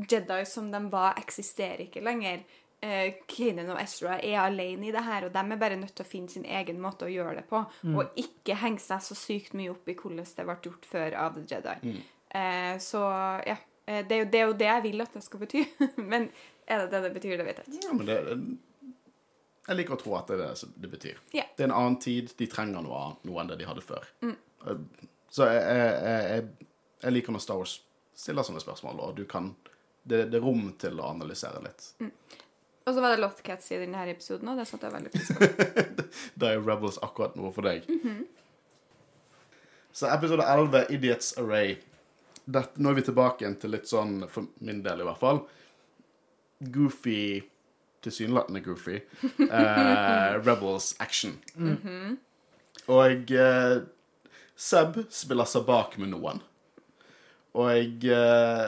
Jedi som de var, eksisterer ikke lenger. Eh, Kanan og Ezra er alene i det her, og de er bare nødt til å finne sin egen måte å gjøre det på. Og ikke henge seg så sykt mye opp i hvordan det ble gjort før av The Jedi. Eh, så ja. eh, Det er, jo, det er jo det jeg vil at det skal bety. Men er det det det betyr, det vet jeg ikke. Ja, men det, jeg liker å tro at det er det det betyr. Yeah. Det er en annen tid. De trenger noe, annet- noe enn det de hadde før. Eh, Så jeg, jeg, jeg, jeg liker når Star Wars stiller sånne spørsmål, og du kan det, det er rom til å analysere litt. Og så var det Lothcats i denne episoden, og det satte jeg veldig pris på. Da er Rebels akkurat noe for deg. Så episode 11, Idiots Array. Dette, nå er vi tilbake igjen til litt sånn, for min del i hvert fall, goofy Tilsynelatende goofy. Uh, Rebels action. Og uh, Seb spiller seg bak med noen. Og eh,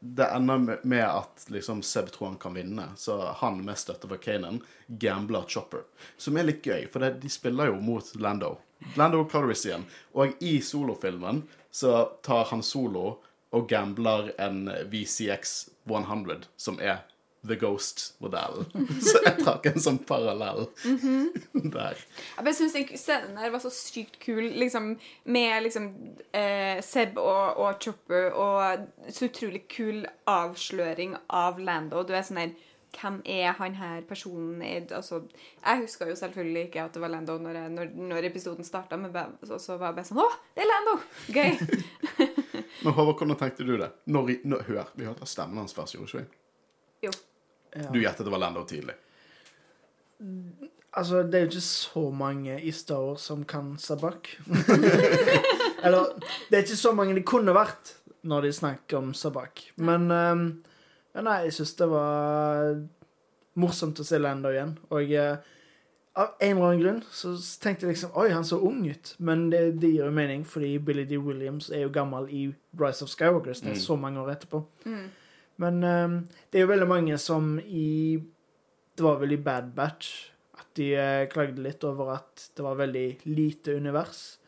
det ender med- at liksom Seb tror han kan vinne, så han med støtte fra Kanan gambler Chopper. Som er litt gøy, for det, de spiller jo mot Lando. Lando Calrissian. Og i solofilmen så tar han solo og gambler en VCX 100, som er The Ghost-modellen. Så jeg trakk en sånn parallell der. Jeg syns den scenen der var så sykt kul, liksom, med liksom eh, Seb og, og Chopper, og så utrolig kul avsløring av Lando. Du er sånn her Hvem er han her personen? Er, altså, jeg huska jo selvfølgelig ikke at det var Lando når, jeg, når, når episoden starta, men så, så var jeg bare sånn Å, det er Lando! Gøy! Men Håvard, hvordan tenkte du det? Når, når, hør, vi hørte stemmen hans først, gjorde vi ikke? Jo. Du gjettet det var Lando tidlig. Altså, det er jo ikke så mange i Star Wars som kan sabak. Eller, det er ikke så mange det kunne vært når de snakker om sabak. Men um, nei, jeg syns det var morsomt å se Lando igjen. Og uh, av en eller annen grunn så tenkte jeg liksom Oi, han så ung ut. Men det, det gir jo mening, fordi Billy D. Williams er jo gammel i Rise of Skywalkers. Det er så mange år etterpå. Men ehm, det er jo veldig mange som i Det var vel i Bad Batch at de eh, klagde litt over at det var veldig lite univers.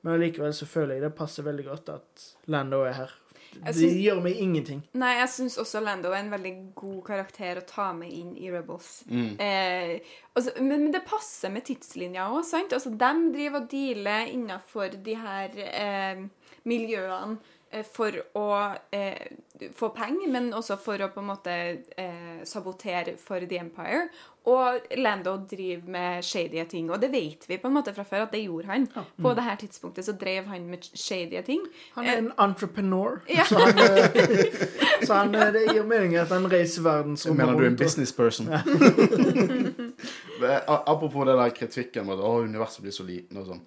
Men allikevel så føler jeg det passer veldig godt at Lando er her. Jeg Det gjør meg ingenting. Nei, jeg syns også Lando er en veldig god karakter å ta med inn i Rebels. Eh, altså, men, men det passer med tidslinja òg, sant? Altså, de driver og dealer innafor de her eh, miljøene for å eh, få penger, men også for å på en måte eh, sabotere for The Empire. Og Lando driver med shady ting, og det vet vi på en måte fra før at det gjorde han. På det her tidspunktet så drev han med shady ting. Han er en entrepreneur, Ja. så, han, eh, så han, eh, det gir mening at han reiser verdensrommet Mener du er en businessperson? og- business person? A- Apropos den der kritikken om at universet blir så liten og sånn.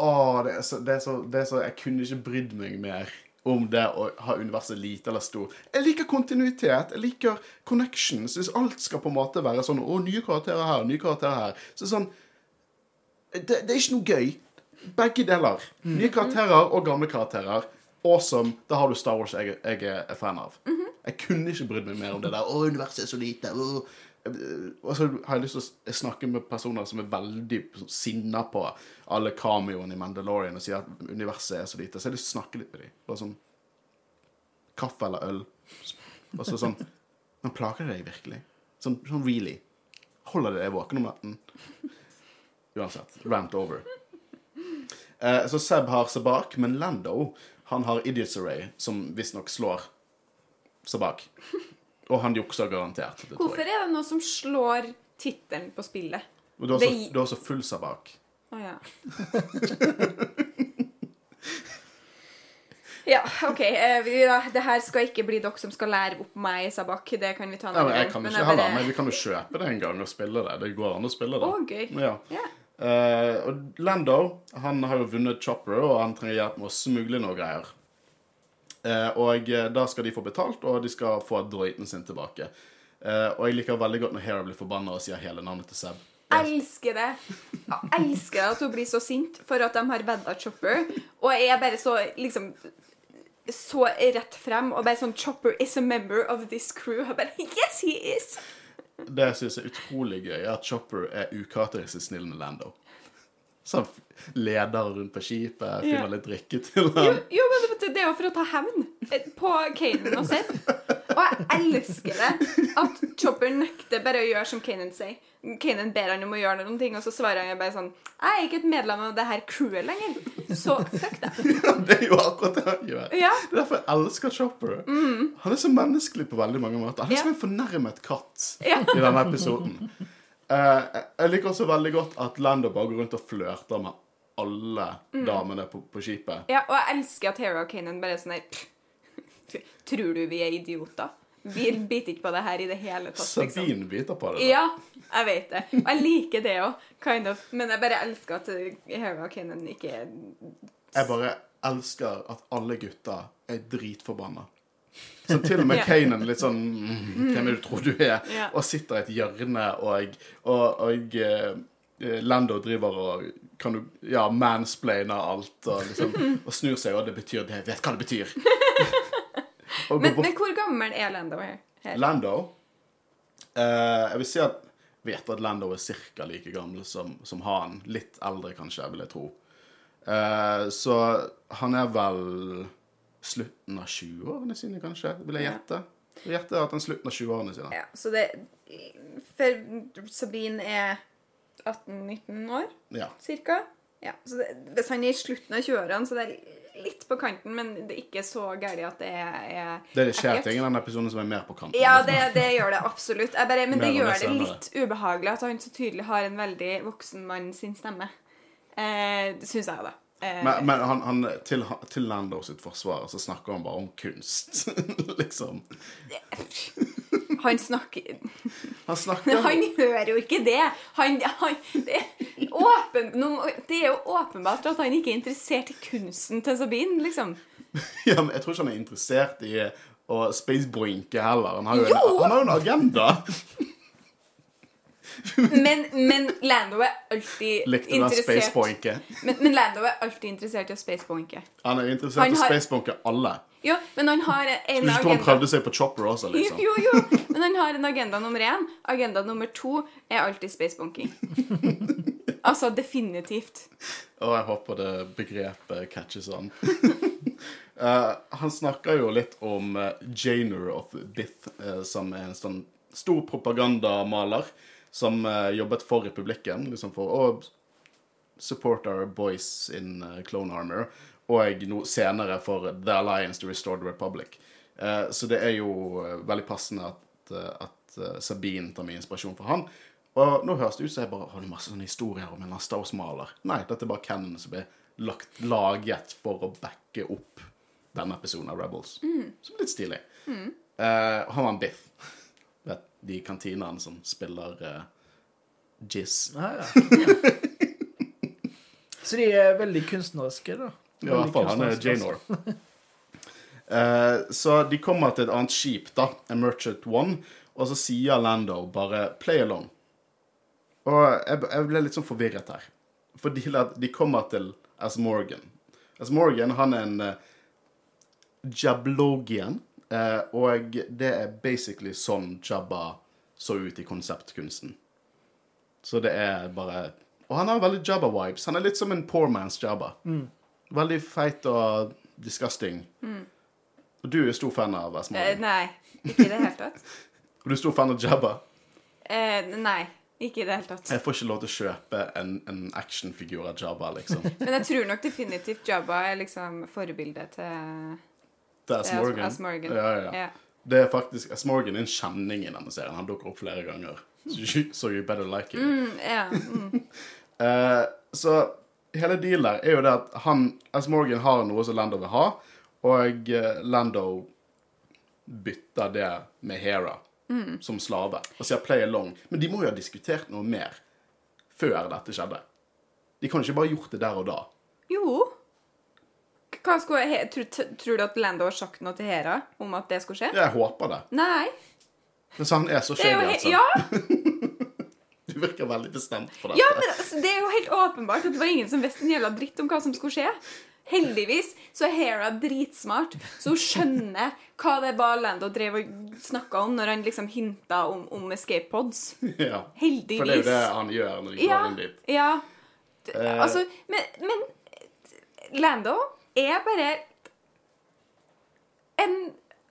Å, det er, så, det, er så, det er så Jeg kunne ikke brydd meg mer om det å ha universet lite eller stort. Jeg liker kontinuitet. Jeg liker connections. Hvis alt skal på en måte være sånn Å, nye karakterer her, nye karakterer her. Så sånn det, det er ikke noe gøy. Begge deler. Nye karakterer og gamle karakterer. Awesome. Da har du Star Wars jeg, jeg er fan av. Jeg kunne ikke brydd meg mer om det der. Å, universet er så lite. Å. Og så har jeg lyst til å snakke med personer som er veldig sinna på alle cameoene i Mandalorian og sier at universet er så lite. Så jeg har lyst til å snakke litt med dem. Bare sånn Kaffe eller øl. Og så sånn Men plager det deg virkelig? Sånn, sånn really? Holder det deg våken om natten? Uansett. Rant over. Eh, så Seb har Sabak, men Lando han har Idiots Array, som visstnok slår Sabak. Og han juksa garantert. Det Hvorfor er det noe som slår tittelen på spillet? Og du har, så, Det- også full Sabak. Å ja. Ja, OK. eh, vi, da, det her skal ikke bli dere som skal lære opp meg sabak. Det kan vi ta Ja, en men jeg kan ikke heller, men vi kan jo kjøpe det en gang og spille det. Det går an å spille det. Å, gøy. Ja. Yeah. Uh, og Lando han har jo vunnet Chopper, og han trenger hjelp med å smugle noe greier. Eh, og eh, da skal de få betalt, og de skal få droiden sin tilbake. Eh, og jeg liker veldig godt når Hera blir forbanna og sier hele navnet til Seb. Jeg Elsker det. Jeg elsker at hun blir så sint for at de har vedda Chopper. Og jeg er bare så liksom så rett frem og bare sånn Chopper is a member of this crew. Og bare Yes, he is! Det jeg syns er utrolig gøy, er at Chopper er ukarakteristisk snill med Lando. Han leder rundt på skipet, Ja. finner litt drikke til Jo, ham. jo, men det- det er jo for å ta hevn eh, på Kanan og Seb. Og jeg elsker det at Chopper nekter bare å gjøre som Kanan sier. Kanan ber han om å gjøre noen ting, og så svarer han bare sånn Jeg er ikke et medlem av det her crewet lenger, så fuck deg. Det er jo akkurat det han gjør. Ja. Det er derfor jeg elsker Chopper. Han er så menneskelig på veldig mange måter. Han er Ja. som en fornærmet katt Ja. i denne episoden. Eh, jeg liker også veldig godt at Lando bare går rundt og flørter med alle damene på, på skipet. Ja, og jeg elsker at Hera og Kanan bare er sånn her Tror du vi er idioter? Vi biter ikke på det her i det hele tatt, liksom. Sabine biter på det. da. Ja, jeg vet det. Og jeg liker det òg, kind of. Men jeg bare elsker at Hera og Kanan ikke er Jeg bare elsker at alle gutter er dritforbanna. Så til og med. Kanan litt sånn mm, Hvem er du tror du er? Og sitter i et hjørne, og, og, og eh, Lando driver og kan du, ja, mansplainer alt og, liksom, og snur seg, og det betyr det. Jeg vet hva det betyr. men, men hvor gammel er Lando her? her? Lando eh, Jeg vil si at vet at Lando er ca. like gammel som, som han. Litt eldre, kanskje, vil jeg tro. Eh, så han er vel slutten av 20-årene sine, kanskje, vil jeg gjette. Jeg gjetter at han er slutten av 20-årene sine. Ja, så det For Sabine er 18-19 år, Ja. cirka. Ja, så det, hvis han er i slutten av 20-årene, så det er litt på kanten, men det er ikke så galt at det er, er Det, det skjer ting i den episoden som er mer på kanten. Ja, det, det gjør det absolutt. Bare, men det gjør det litt ubehagelig at han så tydelig har en veldig voksen mann sin stemme. Eh, det syns jeg, da. Eh, Men, men han, han, til, til Lando sitt forsvar så snakker han bare om kunst, liksom. han snakker Han snakker Han hører jo ikke det. Han, han, det, er åpen, det er jo åpenbart at han ikke er interessert i kunsten til Sabine, liksom. Ja, men jeg tror ikke han er interessert i å spaceboinke heller. Han har jo en, Jo! han har jo en agenda. Men, men Lando er alltid Likte interessert men, men Lando er alltid interessert i å spacebunke. Han er interessert Han i å har- spacebonke alle. Jo, men han har en Skulle ikke tro han prøvde seg på Chopper også, Jo, liksom. jo, jo, men han har en agenda nummer én. Agenda nummer to er alltid spacebunking. Altså definitivt. Og jeg håper det begrepet catches on. Uh, han snakker jo litt om uh, Janer of Bith, uh, som er en sånn stor propagandamaler som eh, jobbet for republikken, liksom for å support our boys in eh, Clone Armor, og no, senere for The Alliance to Restore the Republic. Uh, så det er jo veldig passende at, at uh, Sabine tar mye inspirasjon fra han. Og nå høres det ut som jeg bare har masse sånne historier om en Star Wars-maler. Nei, dette er bare canon som blir lagt, laget for å backe opp denne episoden av Rebels. Som er litt stilig. Eh, han var en biff. De kantinene som spiller uh, jizz. Ja, ja. Så de er veldig kunstneriske, da. Ja, i hvert fall. Han er Janor. uh, så de kommer til et annet skip, da, Emergent One, og så sier Lando bare 'play along'. Og jeg, jeg ble litt sånn forvirret her. Fordi de kommer til As Morgan. As Morgan, han er en uh, Jablogian, eh, og det er basically sånn Jabba så ut i konseptkunsten. Så det er bare Og han har veldig Jabba-vibes. Han er litt som en poor man's Jabba. Veldig feit og disgusting. Og du er stor fan av As Eh, nei, ikke i det hele tatt. Og du er stor fan av Jabba. Eh, nei, ikke i det hele tatt. Jeg får ikke lov til å kjøpe en, en actionfigur av Jabba, liksom. Men jeg tror nok definitivt Jabba er liksom forbildet til Det er As til Morgan. As Morgan. Ja, ja. Det er faktisk As Morgan er en kjenning i denne serien. Han dukker opp flere ganger. So you, better like him. Mm, yeah. Mm. Eh, så hele dealen der er jo det at han, As Morgan har noe som Lando vil ha, og eh, Lando bytter det med Hera som slave og sier 'play along'. Men de må jo ha diskutert noe mer før dette skjedde. De kan ikke bare gjort det der og da. Jo. Hva skulle tror, tror du at Lando har sagt noe til Hera om at det skulle skje? Jeg håper det. Nei. Men så han er så shady, altså. ja, Du virker veldig bestemt på dette. ja, men altså, det er jo helt åpenbart at det var ingen som visste en jævla dritt om hva som skulle skje. Heldigvis så er Hera dritsmart, så hun skjønner hva det var Lando drev og snakka om når han liksom hinta om, om escape pods. ja. Heldigvis. For det er jo det han gjør når de går Ja, inn dit. ja. Eh, Altså, men, men Lando er bare en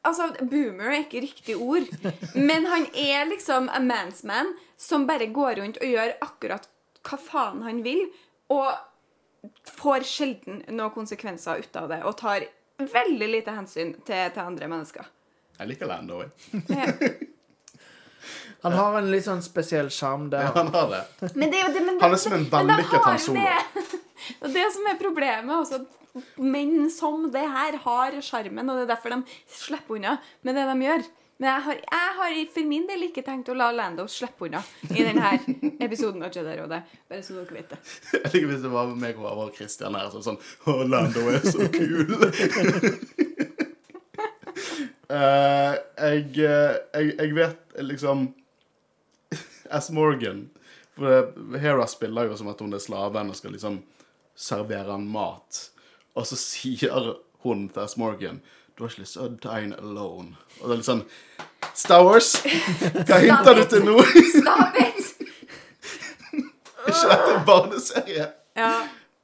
Altså, boomer er ikke riktig ord, men han er liksom a man's man som bare går rundt og gjør akkurat hva faen han vil, og får sjelden noen konsekvenser ut av det, og tar veldig lite hensyn til, til andre mennesker. Jeg liker Lando. jeg. Han har en litt sånn spesiell sjarm der. Ja, han har det. Men det er jo det, men Han er som en vellykket har Han det. Og det som er problemet også, at menn som det her har sjarmen, og det er derfor de slipper unna med det de gjør. Men jeg har, jeg har for min del ikke tenkt å la Lando slippe unna i denne episoden av Jedi-rådet. Bare så dere vet det. Jeg liker hvis det var meg og og Christian her som sånn Å, Lando er så kul. Eh, jeg, eh, jeg, jeg vet liksom S. Morgan For Hera spiller jo som at hun er slaven og skal liksom servere han mat. Og så sier hun til S. Morgan Du har ikke lyst til å dine alone. Og det er litt sånn Star Wars, hva hinter du til nå? Stop it! ikke dette en barneserie? Ja.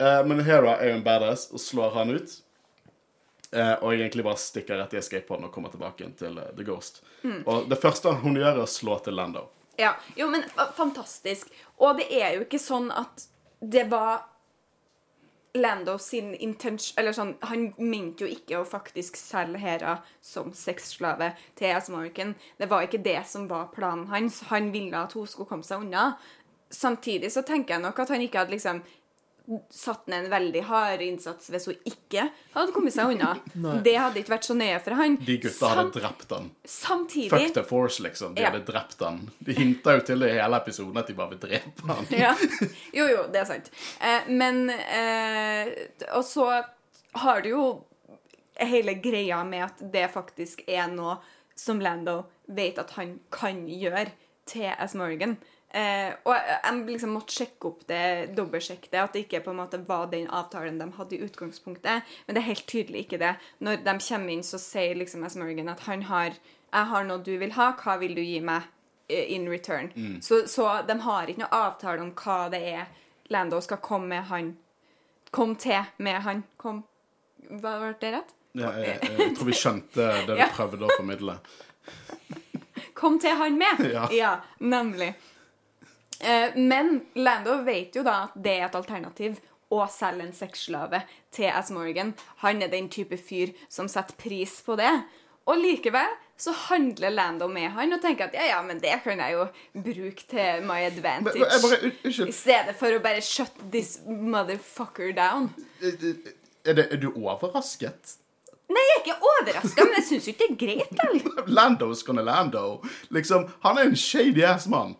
Uh, men Hera er jo en badass og slår han ut. Eh, og egentlig bare stikker rett i escape-poden og kommer tilbake til eh, The Ghost. Og det første hun gjør, er å slå til Lando. Ja, jo, men fantastisk. Og det er jo ikke sånn at det var Lando sin intention Eller sånn, han mente jo ikke å faktisk selge Hera som sexslave til S-Marken. Det var ikke det som var planen hans. Han ville at hun skulle komme seg unna. Samtidig så tenker jeg nok at han ikke hadde liksom satt ned en veldig hard innsats hvis hun ikke hadde kommet seg unna. det hadde ikke vært så nøye for han. De gutta hadde drept han. Samtidig Fuck the force, liksom. De Ja. hadde drept han. De hinta jo til det i hele episoden at de bare vil drepe han. ja. Jo, jo, det er sant. Eh, men eh, Og så har du jo hele greia med at det faktisk er noe som Lando vet at han kan gjøre til S. Morgan. Eh, og jeg, jeg liksom måtte sjekke opp det, dobbeltsjekke det, at det ikke på en måte var den avtalen de hadde i utgangspunktet. Men det er helt tydelig ikke det. Når de kommer inn, så sier liksom S. Morgan at han har Jeg har noe du vil ha, hva vil du gi meg eh, in return? Så, så de har ikke noe avtale om hva det er Lando skal komme med han Kom til med han. Kom Hva Var det rett? Ja, jeg, jeg tror vi skjønte det du Ja. prøvde å formidle. Kom til han med! Ja. nemlig. Eh, men Lando vet jo da at det er et alternativ å selge en sexslave til S. Morgan. Han er den type fyr som setter pris på det. Og likevel så handler Lando med han og tenker at ja, ja, men det kan jeg jo bruke til my advantage. men bare, I stedet for å bare shut this motherfucker down. Er, det, er du overrasket? Nei, jeg er ikke overraska, men jeg syns ikke det er greit? Lando's gonna Lando. Liksom, han er en shady ass mann.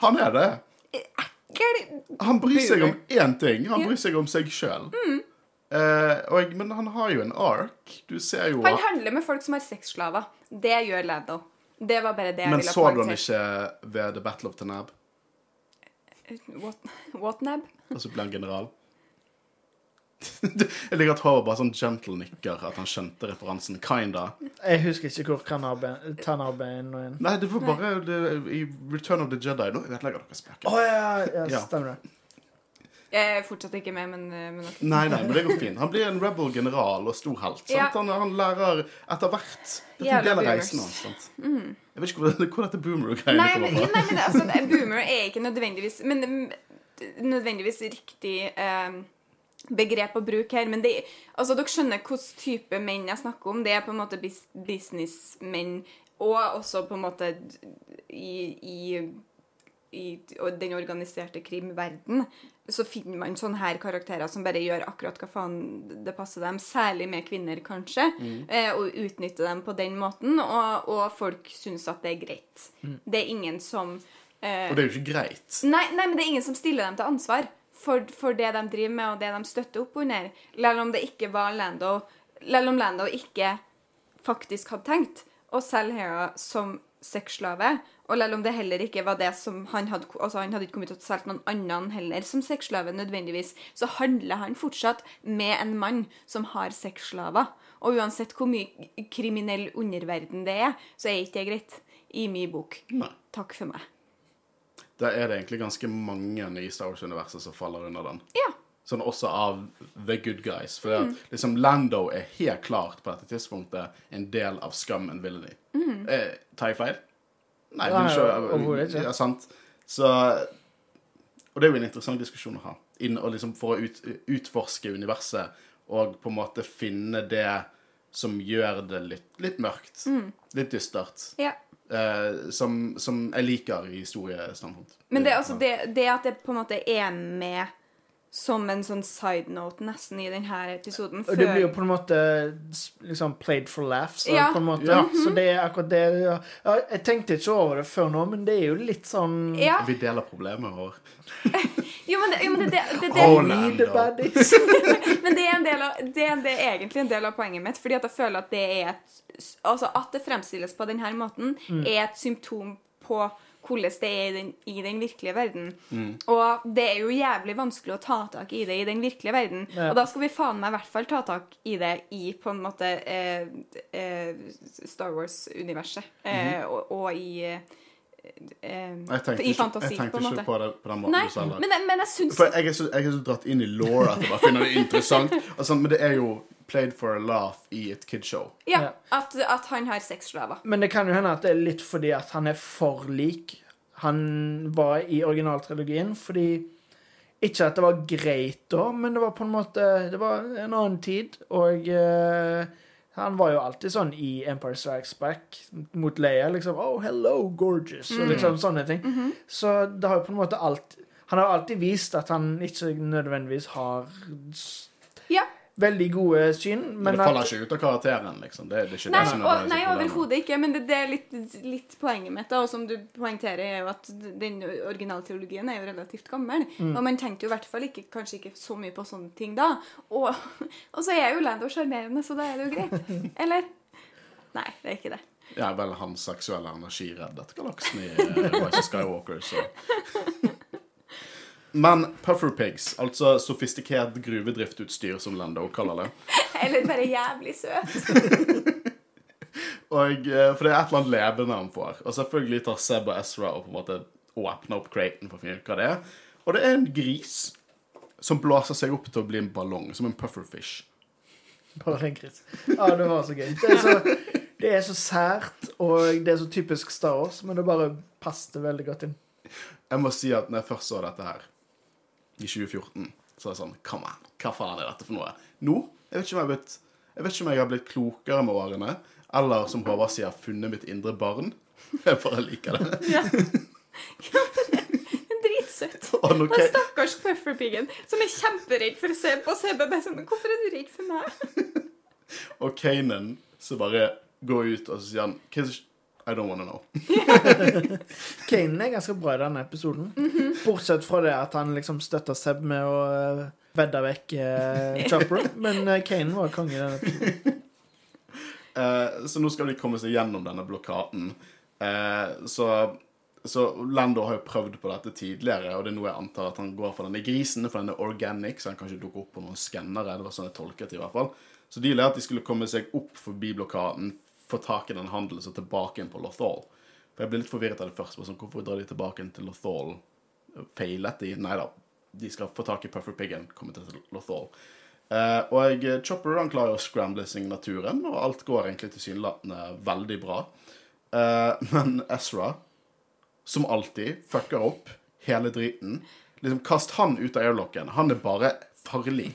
Han er det. Ekkel Han bryr seg om én ting. Han Mm. bryr seg om seg sjøl. men han har jo en ark. Du ser jo Han handler med folk som har sexslaver. Det gjør Lando. Det var bare det jeg Men ville så du han ikke ved The Battle of Tanab? What, what nab? Og så ble han general? Jeg liker at Håvard bare sånn gentle nikker, at han skjønte referansen. Kinda. Jeg husker ikke hvor Tanabe er. nå igjen. Nei, det var bare det, i Return of the Jedi. Nå ødelegger dere spøken. Å ja, ja, Ja. stemmer det. Jeg er fortsatt ikke med, men, eh, men. Nei, nei, men det går fint. Han blir en rebel general og stor helt. Ja. Han, han lærer etter hvert. Det er en del av reisen hans. Sant? Jeg vet ikke hvor, hvor dette boomer-greiene Nei, men, kommer fra. nei, men altså, boomer er ikke nødvendigvis Men mm, nødvendigvis riktig eh, begrep å bruke her. Men det, altså, dere skjønner hvilken type menn jeg snakker om. Det er på en måte bus businessmenn, og også på en måte i, i, i den organiserte krimverden så finner man sånne her karakterer som bare gjør akkurat hva faen det passer dem. Særlig med kvinner, kanskje. mm. og utnytter dem på den måten. Og, og folk syns at det er greit. Det er ingen som eh, Og det er jo ikke greit. Nei, nei, men det er ingen som stiller dem til ansvar for, for det de driver med, og det de støtter opp under. Selv om det ikke var Lando Selv om Lando ikke faktisk hadde tenkt å selge Hera som sexslave, og selv om det heller ikke var det som han hadde Altså, han hadde ikke kommet til å selge noen annen heller som sexslave nødvendigvis, så handler han fortsatt med en mann som har sexslaver. Og uansett hvor mye kriminell underverden det er, så er ikke det greit i min bok. Nei. Takk for meg. Da er det egentlig ganske mange i Star Wars-universet som faller under den. Ja. Sånn også av The Good Guys. For det, at liksom Lando er helt klart på dette tidspunktet en del av Scum and Villainy. Eh, tar jeg feil? Nei, skjønner- overhodet ikke. Ja, sant. Så Og det er jo en interessant diskusjon å ha. Inn, og liksom for å ut, utforske universet og på en måte finne det som gjør det litt, litt mørkt. Litt dystert. ja. Eh, som, som jeg liker i historiestandpunkt. Men det, altså, det, det at det på en måte er med som en sånn side note nesten i denne episoden Og det blir jo på en måte liksom played for laughs. Ja. På en måte. Ja. Så det er akkurat det ja. Jeg tenkte ikke over det før nå, men det er jo litt sånn Ja. Vi deler problemet vår. Jo, men det, jo, men det, det, det, det, Oh, baddies. Men det er, en del av, det er det er egentlig en del av poenget mitt. Fordi at jeg føler at det er et Altså at det fremstilles på denne måten, er et symptom på hvordan det er i den, i den virkelige verden. Og det er jo jævlig vanskelig å ta tak i det i den virkelige verden. Ja. Og da skal vi faen meg i hvert fall ta tak i det i på en måte eh, eh, Star Wars-universet. eh, og, og i eh, eh, Jeg tenkte, I ikke, fantasi, jeg tenkte ikke på det på den måten Nei, du sa det. men, men jeg syns For jeg er, så, jeg er så dratt inn i law at jeg bare finner det interessant. Og sånn, men det er jo played for a laugh i et kidshow. ja, Ja. at, at han har sexslaver. Men det kan jo hende at det er litt fordi at han er for lik han var i originaltrilogien. Fordi Ikke at det var greit da, men det var på en måte Det var en annen tid, og uh, han var jo alltid sånn i Empire Strikes Back mot Leia. Liksom 'Oh, hello, gorgeous', og liksom sånne ting. Så det har jo på en måte alt Han har alltid vist at han ikke nødvendigvis har Ja. Veldig gode syn, Men men det faller at ikke ut av karakteren, liksom. Det, det er ikke Nei, det som er og, nei er overhodet ikke. Men det, det er litt, litt poenget mitt, da, og som du poengterer, er jo at den originalteologien er jo relativt gammel. Og man tenkte jo i hvert fall ikke, kanskje ikke så mye på sånne ting da. Og, og så er jo Lando sjarmerende, så da er det jo greit. Eller? Nei, det er ikke det. Ja, vel, hans seksuelle energi reddet galaksen i uh, Rise of Skywalker, så Men Puffer Pigs, altså sofistikert gruvedriftutstyr, som Lando kaller det Eller bare jævlig søt. Og, eh, For det er et eller annet levende han får. Og selvfølgelig tar Seb og Ezra og på en måte åpner opp craten for å finne ut hva det er. Og det er en gris som blåser seg opp til å bli en ballong, som en pufferfish. Bare en gris. Ja, det var så gøy. Det er så, det er så sært, og det er så typisk Star Wars, men det bare passet veldig godt inn. Jeg må si at når jeg først så dette her, i 2014, så er det sånn Come on, hva faen er dette for noe? Nå? Jeg vet ikke om jeg har blitt, jeg vet ikke om jeg har blitt klokere med årene, eller som Håvard sier, funnet mitt indre barn. Jeg bare liker det. Dritsøt. Og når Den Ka- stakkars pufferpiggen som er kjemperedd for å se på CBB. sånn, Men hvorfor er du redd for meg? og Kanan så bare går ut, og så sier han "Kiss- I don't wanna know. Kanen er ganske bra i denne episoden. Bortsett fra det at han liksom støtter Seb med å uh, vedde vekk eh, Chopper. Men eh, Kanen var konge i denne episoden. Uh, så nå skal de komme seg gjennom denne blokaden. Uh, så, så Lando har jo prøvd på dette tidligere, og det er noe jeg antar at han går for denne grisen, for den er organic, så han kan ikke dukke opp på noen skannere. Det var sånn jeg tolket det i hvert fall. Så de lærte at de skulle komme seg opp forbi blokaden, få tak i den handelen, så tilbake igjen på Lothal. For jeg ble litt forvirret av det først. Sånn, hvorfor drar de tilbake igjen til Lothal? Feilet de? Nei da. De skal få tak i Pufferpiggen, komme til Lothal. Eh, og Chopper han klarer å scramble signaturen, og alt går egentlig tilsynelatende veldig bra. Eh, men Ezra, som alltid, fucker opp hele driten. Liksom, Kast han ut av airlocken. Han er bare farlig.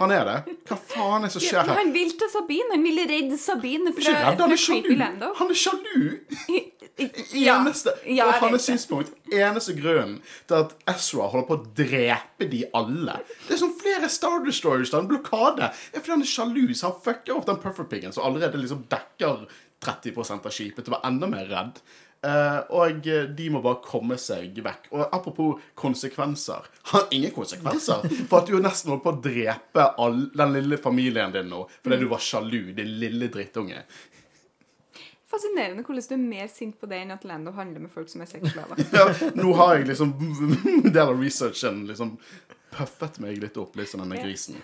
Han er det. Hva faen er det som skjer her? her? han vil til Sabine. Han vil redde Sabine fra, creepyland. han er sjalu. Ja. Eneste, Ja, fra hans synspunkt, eneste grunnen til at Ezra holder på å drepe de alle Det er som flere Star Destroyers, da, en blokade. Det er fordi han er sjalu, så han fucker opp den pufferpiggen som allerede liksom dekker 30 av skipet, til å være enda mer redd. Eh, og eh, de må bare komme seg vekk. Og apropos konsekvenser. Har ingen konsekvenser for at du nesten holdt på å drepe all, den lille familien din nå fordi du var sjalu, din lille drittunge. Fascinerende hvordan du er mer sint på det enn at Lando handler med folk som er sexslaver. Ja, nå har jeg liksom del av researchen liksom puffet meg litt opp, litt som denne grisen.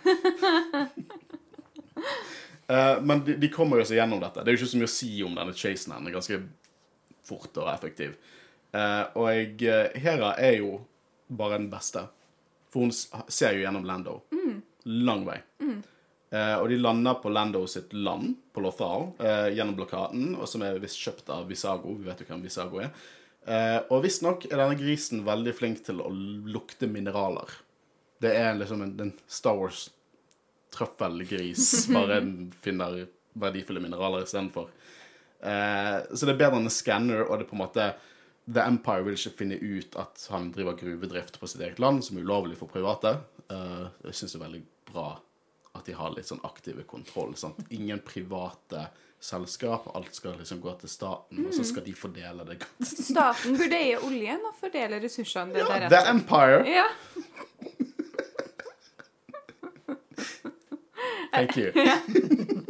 Eh, men de, de kommer jo seg gjennom dette. Det er jo ikke så mye å si om denne chasen. Den er ganske fort og effektiv. Eh, og jeg, Hera er jo bare den beste. For hun ser jo gjennom Lando. Lang vei. Eh, og de lander på Lando sitt land, på Lothal, uh, gjennom blokaden, og som er visst kjøpt av Visago. Vi vet jo hvem Visago er. Uh, og visstnok er denne grisen veldig flink til å lukte mineraler. Det er liksom en, en Star Wars-trøffelgris, bare en finner verdifulle mineraler istedenfor. Eh, så det er bedre enn en scanner, og det er på en måte The Empire vil ikke finne ut at han driver gruvedrift på sitt eget land, som er ulovlig for private. Eh, jeg syns det er veldig bra at de har litt sånn aktive kontroll. Sant? Ingen private selskap. Alt skal liksom gå til staten, og så skal de fordele det. Staten burde eie oljen og fordele ressursene det Ja, The. Empire! Ja. Thank you.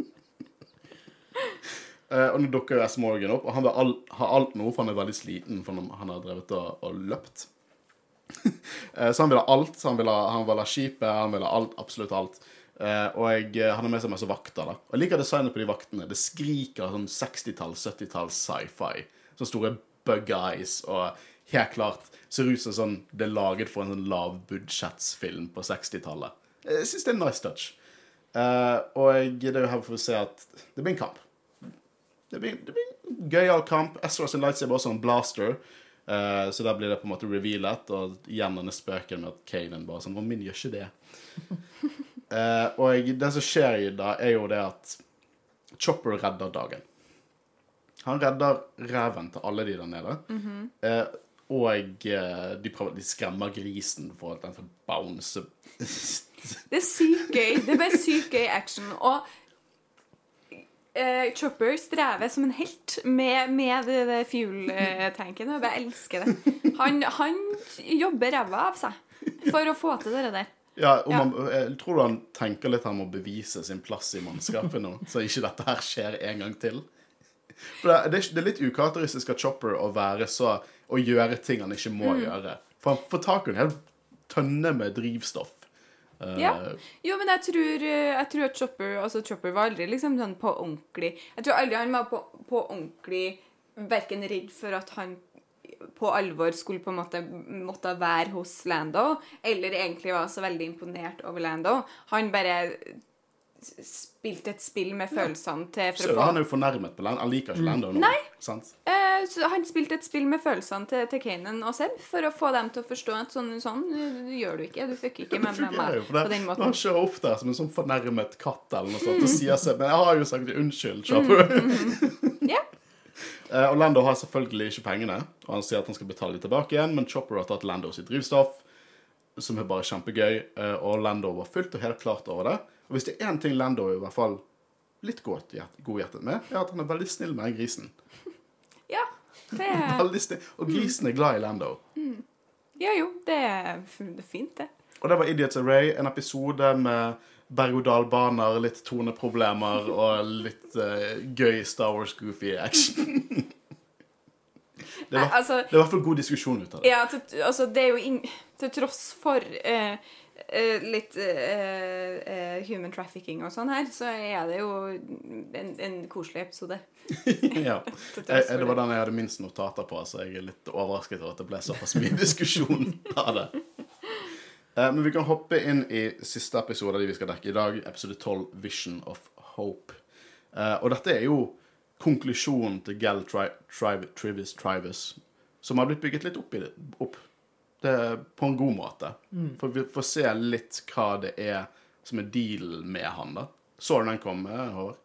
Eh, og nå dukker jo S. Morgan opp, og han all, ha alt nå, for han er veldig sliten, for han har drevet og, og løpt. uh, så han vil ha alt. Han vil ha, han vil ha skipet, han vil ha alt, absolutt alt. Uh, og jeg, han har med seg masse vakter. da. Og jeg liker designet på de vaktene. Det skriker sånn 60-talls, 70-talls sci-fi. Sånne store bug eyes og helt klart ser ut som sånn det er laget for en sånn lavbudsjettsfilm på 60-tallet. Jeg syns det er en nice touch. Og jeg, det er jo her for å se at det blir en kamp. Det blir, det blir en gøyal kamp. Ezra sin lightsaber er også en blaster. Uh, så der blir det på en måte revealet, og igjen denne spøken med at Kanan bare sånn Å, min gjør ikke det. uh, og det som skjer i da, er jo det at Chopper redder dagen. Han redder reven til alle de der nede. Eh, og eh, de, prøver, de skremmer grisen for at den skal bounce. Det er sykt gøy. Det er bare sykt gøy action. Og eh, Chopper strever som en helt med, med det, det fuel-tanken. Jeg bare elsker det. Han, han jobber ræva av seg for å få til det der. Ja, Man, jeg tror han tenker litt han må bevise sin plass i mannskapet nå, så ikke dette her skjer en gang til. For det, det, er, litt ukarakteristisk av Chopper å være så Å gjøre ting han ikke må gjøre. For han får tak i en hel tønne med drivstoff. Eh, Ja. Jo, men jeg tror, eh, jeg tror at Chopper altså Chopper var aldri liksom sånn på ordentlig Jeg tror aldri han var på, på ordentlig verken redd for at han på alvor skulle på en måte måtte være hos Lando, eller egentlig var så veldig imponert over Lando. Han bare s- spilte et spill med følelsene til for Så å få han er jo fornærmet på Lando. Han liker ikke Lando nå. Nei. Sant? Eh, så han spilte et spill med følelsene til, til Kanan og Seb for å få dem til å forstå at sånn, sånn gjør du ikke. Du fikk ikke med, med meg det, på den Når måten. han kjører opp der som en sånn fornærmet katt eller noe sånt og sier seg Men jeg har jo sagt unnskyld, Chopper. Ja. Eh, og Lando har selvfølgelig ikke pengene, og han sier at han skal betale de tilbake igjen, men Chopper har tatt Lando sitt drivstoff, som er bare kjempegøy, eh, og Lando var fullt og helt klart over det. Og hvis det er én ting Lando er i hvert fall litt godhjertet med, er at han er veldig snill med grisen. ja. Det er Veldig snill. Og grisen er glad i Lando. Ja jo, det er fint, det. Og det var Idiots Array, en episode med berg-og-dal-baner, litt toneproblemer og litt uh, gøy Star Wars-goofy action. det, var, altså, det er i hvert fall god diskusjon ut av det. ja, til, altså, det er jo in, Til tross for eh, eh, litt eh, eh, human trafficking og sånn her, så er det jo en, en koselig episode. ja. Jeg, det var den jeg hadde minst notater på, så jeg er litt overrasket over at det ble såpass mye diskusjon av det. Eh, Men vi kan hoppe inn i siste episode av de vi skal dekke i dag, episode 12, Vision of Hope. Eh, Og dette er jo konklusjonen til Gal Tri Tri Trivis Trivis, som har blitt bygget litt opp, i det, opp. Det, på en god måte. For vi får se litt hva det er som er dealen med han, da. Så du den komme, Håvard?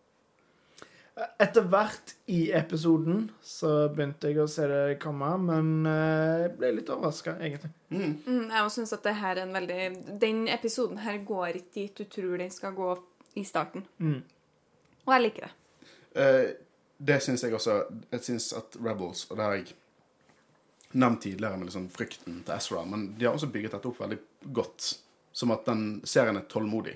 Etter hvert i episoden så begynte jeg å se det komme, men eh, jeg ble litt overraska, egentlig. Mm, jeg syns at det her er en veldig Den episoden her går ikke dit du tror den skal gå i starten. Og jeg liker det. Uh, det syns jeg også. Jeg syns at Rebels, og det har jeg nevnt tidligere med liksom frykten til Ezra, men de har også bygget dette opp veldig godt. Som at den serien er tålmodig.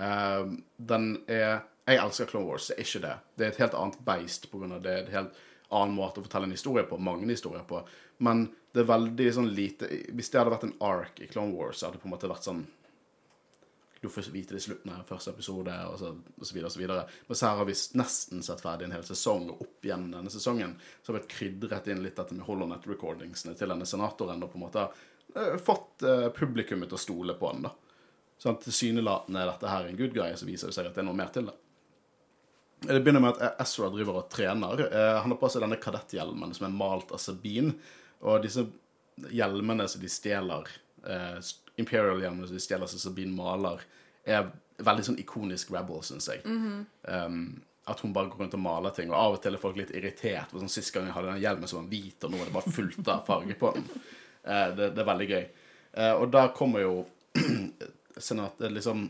Uh, den er Jeg elsker Clone Wars, det er ikke det. Det er et helt annet beist av det. er et helt annen måte å fortelle en historie på. Mange historier på. Men det er veldig sånn lite Hvis det hadde vært en ark i Clone Wars, hadde det på en måte vært sånn du får vite det i slutten av første episode, og så, og videre og så videre. Mens her har vi nesten sett ferdig en hel sesong, og opp igjen denne sesongen så har vi krydret inn litt dette med Holonet-recordingsene til denne senatoren, og på en måte eh, fått uh, publikummet til å stole på den, da. Sånn at tilsynelatende er dette her en good guy, så viser det seg at det er noe mer til det. Det begynner med at Ezra driver og trener. Eh, han har på seg denne kadetthjelmen som er malt av Sabine. Og disse hjelmene som de stjeler, eh, Imperial-hjelmene som de stjeler som Sabine maler, er veldig sånn ikonisk Rebel, syns jeg. um, at hun bare går rundt og maler ting. Og av og til er folk litt irritert. For sånn, Sist gang jeg hadde den hjelmen som var hvit, og nå er det bare fullt av farge på den. Uh, det, det er veldig gøy. Uh, og da kommer jo senat, det er liksom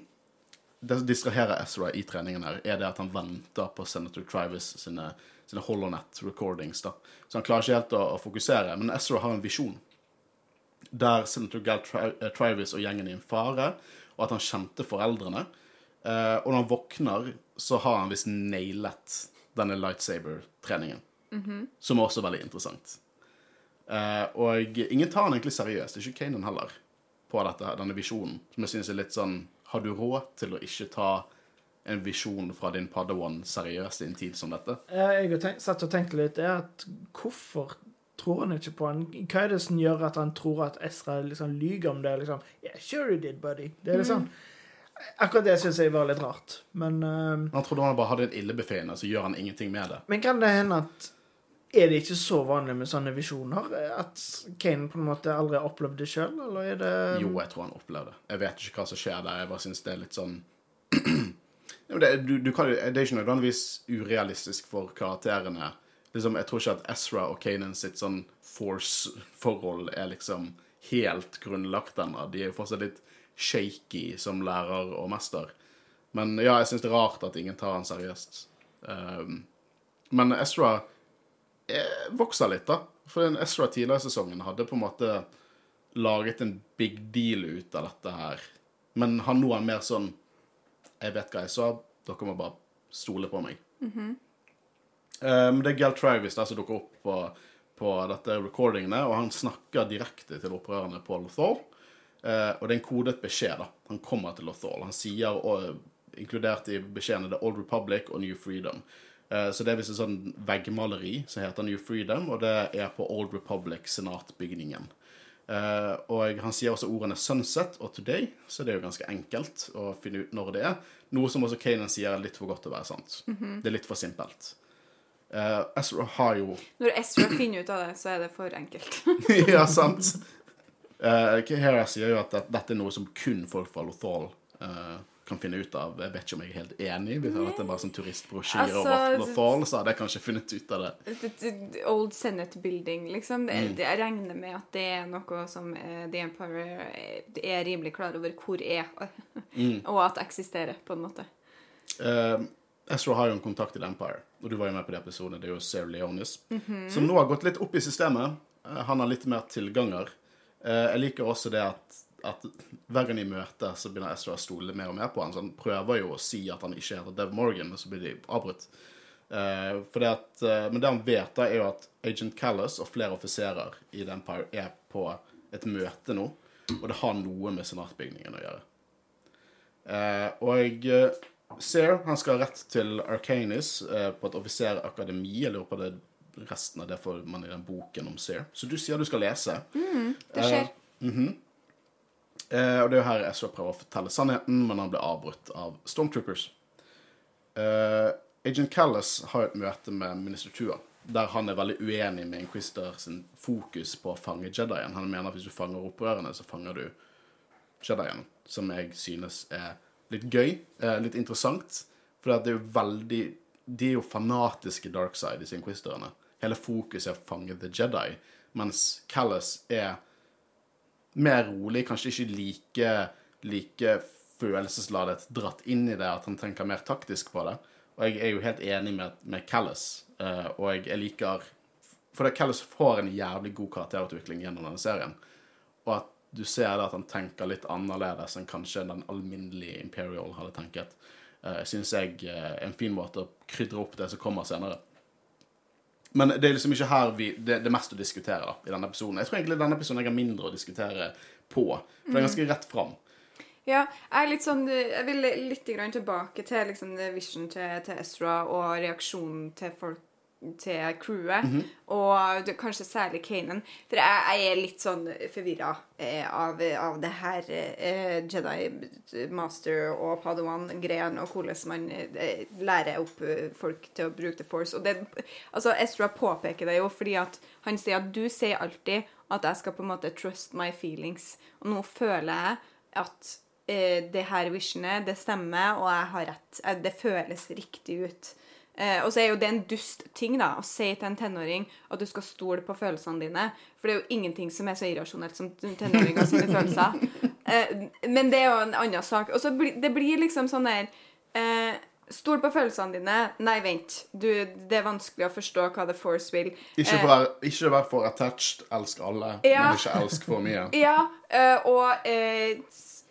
det som distraherer Ezra i treningen her, er det at han venter på Senator Travis sine, sine Holonet recordings. da. Så han klarer ikke helt å, å fokusere. Men Ezra har en visjon der Senator Gal eh, Travis og gjengen er i en fare, og at han kjente foreldrene. Uh, og når han våkner, så har han visst nailet denne lightsaber-treningen. Som er også veldig interessant. Uh, og ingen tar han egentlig seriøst. Ikke Kanan heller. På dette, denne visjonen. Som jeg synes er litt sånn Har du råd til å ikke ta en visjon fra din Padawan seriøst i en tid som dette? Jeg har tenkt, satt og tenkt litt, er at hvorfor tror han ikke på han? Hva er det som gjør at han tror at Ezra liksom lyver om det? liksom, yeah, sure you did, buddy. Det er liksom, mm. Akkurat det syns jeg var litt rart. Men, uh, Han trodde han bare hadde et illebefinnende, så gjør han ingenting med det. men kan det hende at Er det ikke så vanlig med sånne visjoner? At Kane på en måte aldri har opplevd det sjøl, eller er det Jo, jeg tror han opplevde det. Jeg vet ikke hva som skjer der. Jeg bare syns det er litt sånn det, du, du kan, det er ikke nødvendigvis urealistisk for karakterene. Liksom, jeg tror ikke at Ezra og Kanan sitt sånn force-forhold er liksom helt grunnlagt ennå. De er jo fortsatt litt shaky som lærer og mester. Men ja, jeg syns det er rart at ingen tar han seriøst. Um, men Ezra eh, vokser litt, da. For den Ezra tidligere i sesongen hadde på en måte laget en big deal ut av dette her. Men han nå er mer sånn Jeg vet hva jeg sa, dere må bare stole på meg. Um, det er Gal Travis der som dukker opp på, på dette recordingene, og han snakker direkte til opprørerne på Lothal. Uh, og det er en kodet beskjed. da. Han kommer til Lothal. Han sier, og, inkludert i beskjedene, The Old Republic og New Freedom. Uh, så det er visst et sånn veggmaleri som heter New Freedom, og det er på Old Republic senatbygningen. Uh, og han sier også ordene 'sunset' og 'today', så det er jo ganske enkelt å finne ut når det er. Noe som også Kanan sier er litt for godt til å være sant. Det er litt for simpelt. Uh, Ezra har jo Når Ezra finner ut av det, så er det for enkelt. Ja, sant. Uh, Hera sier jo at det- dette er noe som kun folk fra Lothal uh, kan finne ut av. Jeg vet ikke om jeg er helt enig. Hvis det er bare sånn turistbrosjyre Altså, over Lothal, så hadde jeg kanskje funnet ut av det. Old Senate Building, liksom. Det, Mm. det, jeg regner med at det er noe som uh, The Empire er, rimelig klar over hvor er, Mm. og at eksisterer, på en måte. Eh, Ezra har jo en kontakt The Empire, og du var jo med på de episodene. Det er jo Sarah Leonis, som nå har gått litt opp i systemet. Eh, han har litt mer tilganger. Eh, jeg liker også det at, at hver gang de møter, så begynner Ezra å stole mer og mer på han. Så han prøver jo å si at han ikke heter Dev Morgan, men så blir de avbrutt. Eh, det at, men det han vet, da, er jo at Agent Callas og flere offiserer i The Empire er på et møte nå, og det har noe med senatbygningen å gjøre. Og og eh, Sear han skal rett til Arcanis eh, på et offiserakademi. Jeg lurer på det resten av det får man i den boken om Sear. Så du sier du skal lese. Det skjer. Eh, og det er jo her Ezra prøver å fortelle sannheten, men han blir avbrutt av Stormtroopers. Eh, Agent Callas har et møte med Minister Tua, der han er veldig uenig med Inquisitor sin fokus på å fange Jedien. Han mener at hvis du fanger opprørerne, så fanger du Jedien, som jeg synes er litt gøy, eh, litt interessant. For det er jo veldig De er jo fanatiske dark side, disse inquisitorene. Hele fokuset er å fange the Jedi, mens Callas er mer rolig, kanskje ikke like, like følelsesladet dratt inn i det, at han tenker mer taktisk på det. Og jeg er jo helt enig med, med Callas, eh, og jeg, jeg liker For Callas får en jævlig god karakterutvikling gjennom denne serien. Og at du ser at han tenker litt annerledes enn kanskje den alminnelige Imperial hadde tenket. Uh, Syns jeg eh, er en fin måte å krydre opp det som kommer senere. Men det er liksom ikke her vi, det, det er mest å diskutere da, i denne episoden. Jeg tror egentlig denne episoden jeg har mindre å diskutere på. For det er ganske rett fram. Ja, jeg sånn Jeg vil litt grann tilbake til liksom vision til, til Ezra og reaksjonen til folk til crewet, og det, kanskje særlig Kanan. For jeg, jeg er litt sånn forvirra eh, av, av det her eh, Jedi Master og Padawan-greiene, og hvordan man eh, lærer opp eh, folk til å bruke The Force. Og det, altså, Ezra påpeker det jo fordi at han sier at du sier alltid at jeg skal på en måte trust my feelings. Og nå føler jeg at eh, det her visionet, det stemmer, og jeg har rett. Eh, Det føles riktig ut. Eh, og så er jo det en dust ting da, å si til en tenåring at du skal stole på følelsene dine. For det er jo ingenting som er så irrasjonelt som tenåringer sine følelser. Eh, men det er jo en annen sak. Og så bli, det blir liksom sånn der eh, Stol på følelsene dine. Nei, vent. Du, det er vanskelig å forstå hva The Force vil. Ikke for, vær, ikke vær for attached. Elsk alle, Ja. men ikke elsk for mye. Ja, eh, og eh,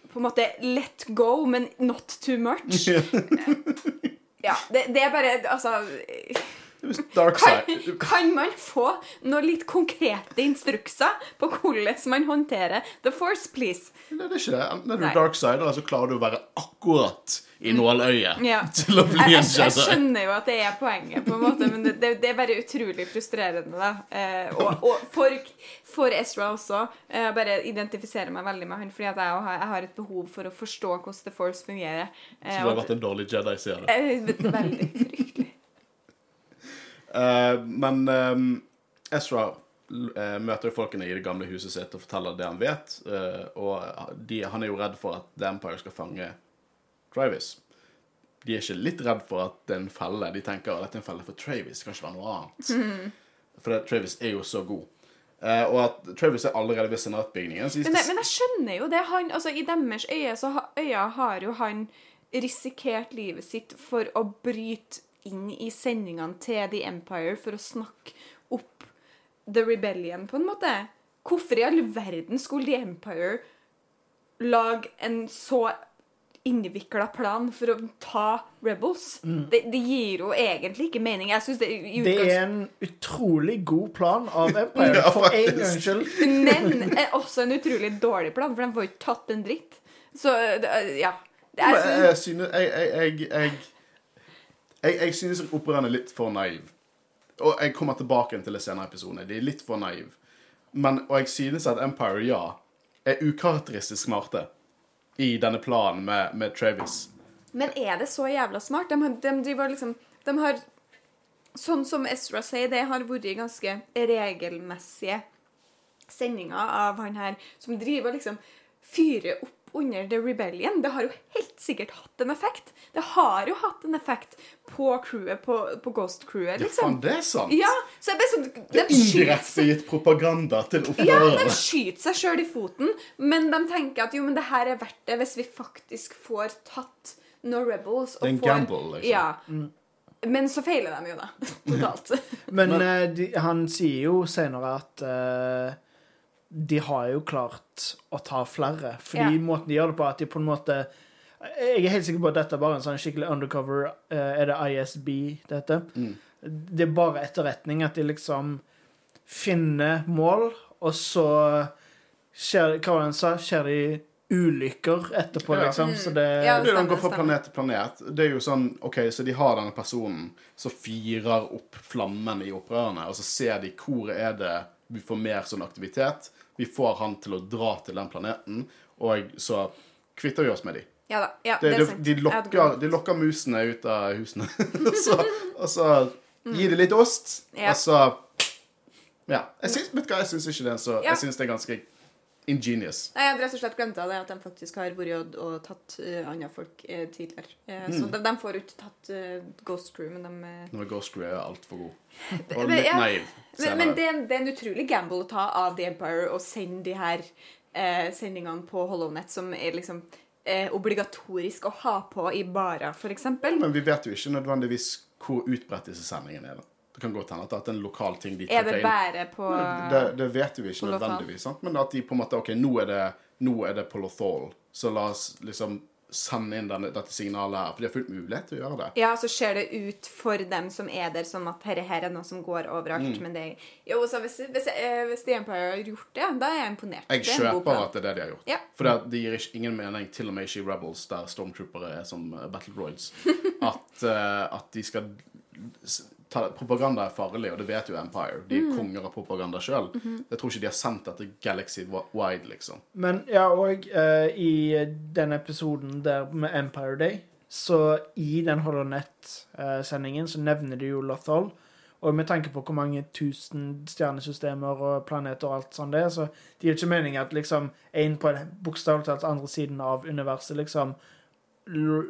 på en måte let go, men not too much. Ja, det, det er bare Altså Dark kan, side. kan man få noen litt konkrete instrukser på hvordan man håndterer The Force, please? Nei, det er ikke det. Enten er du dark side, eller så klarer du å være akkurat i nåløyet Ja. til å bli en jeg, jeg skjønner jo at det er poenget, på en måte, men det, det, det er bare utrolig frustrerende. da. Eh, og og for, for Ezra også. eh, Jeg bare identifiserer meg veldig med han, fordi at jeg, har, jeg har et behov for å forstå hvordan The Force fungerer. Eh, Så du har vært en dårlig Jedi, sier du. Eh, Veldig fryktelig. Eh, men ehm, Ezra eh, møter jo folkene i det gamle huset sitt og forteller det han vet. eh, og de, han er jo redd for at The Empire skal fange Travis. De er ikke litt redd for at det er en felle. De tenker at dette er en felle for Travis. Kan ikke være noe annet. For det, Travis er jo så god. Uh, og at Travis er allerede ved senatbygningen. Men, men jeg skjønner jo det. Han, altså, I deres øye så ha, har jo han risikert livet sitt for å bryte inn i sendingene til The Empire for å snakke opp The Rebellion, på en måte. Hvorfor i all verden skulle The Empire lage en så innvikla plan for å ta Rebels? Det, det gir jo egentlig ikke mening. Jeg synes det, i Det er en utrolig god plan av Empire, Ja, for en faktisk. gangs skyld. Men er også en utrolig dårlig plan, for de får ikke tatt en dritt. Så ja. Det Men er, jeg, jeg jeg, jeg, jeg, jeg, jeg, synes operaen er litt for naiv. Og jeg kommer tilbake til det senere i episoden. De er litt for naiv. Men, og jeg synes at Empire, ja, er ukarakteristisk smarte i denne planen med, med Travis. men er det så jævla smart? De, de driver liksom De har Sånn som Ezra sier, det har vært ganske regelmessige sendinger av han her som driver liksom fyrer opp under The Rebellion. Det har jo helt sikkert hatt en effekt. Det har jo hatt en effekt på crewet, på, på Ghost-crewet, liksom. Ja, liksom. faen, det er sant. Ja, så jeg sånn Det er indirekte gitt propaganda til Ja, de skyter seg sjøl i foten, men de tenker at jo, men det her er verdt det hvis vi faktisk får tatt noen rebels. Det er en får, gamble, liksom. Ja. Men så feiler de jo, da. Totalt. Men eh, de, han sier jo senere at eh, de har jo klart å ta flere. Fordi Ja. måten de gjør det på, at de på en måte Jeg er helt sikker på at dette er bare en sånn skikkelig undercover eh, Er det ISB det heter? Det er bare etterretning. At de liksom finner mål, og så skjer Hva var det han sa? Skjer de ulykker etterpå, Ja. liksom? Så det Ja, Det er jo stemmer, å gå fra planet til planet. Det er jo sånn, ok, Så de har denne personen som firer opp flammen i opprørerne, og så ser de hvor er det vi får mer sånn aktivitet. Vi får han til å dra til den planeten, og så kvitter vi oss med de. Ja da. Ja, Det, det, de, sant. de, lokker, de lokker musene ut av husene. så, og så gir de litt ost, Ja. og så Ja. Jeg syns, vet du hva, jeg syns ikke det er så. Jeg syns det er ganske ingenious. Nei, Jeg hadde rett og slett glemt det at de faktisk har vært og, tatt uh, andre folk uh, tidligere. Uh, Mm. Så de, de får ikke tatt Ghost Crew, men de eh, Når Ghost Crew er altfor god. Og litt ja. naiv. Men, men det, er en- det er en utrolig gamble å ta av The Empire og sende de her sendingene på HollowNet som er liksom obligatorisk å ha på i barer, f.eks. Men vi vet jo ikke nødvendigvis hvor utbredt disse sendingene er. da. Det kan godt hende at det er en lokal ting de Er det bare på Det, det vet vi ikke nødvendigvis, sant? men at de på en måte OK, nå er det, nå er det på Lothal, så la oss liksom sende inn denne, dette signalet her. For de har fullt mulighet til å gjøre det. Ja, så ser det ut for dem som er der, som at herre her er noe som går overalt. Mm. Men det Jo, så hvis, hvis, eh, hvis The Empire har gjort det, da er jeg imponert. Jeg er kjøper at det er det de har gjort. Ja. For det, det gir ikke, ingen mening, til og med ikke i Rebels, der stormtroopere er som eh, battle droids, at, eh, at de skal Propaganda er farlig, og det vet jo Empire. De Mm. er konger av propaganda sjøl. Mhm. Jeg tror ikke de har sendt dette Galaxy Wide, liksom. Men ja, og uh, i den episoden der med Empire Day, så i den Holonet-sendingen så nevner de jo Lothal. Og med tanke på hvor mange tusen stjernesystemer og planeter og alt sånt det er, så det gir ikke mening at liksom en på bokstavelig talt andre siden av universet liksom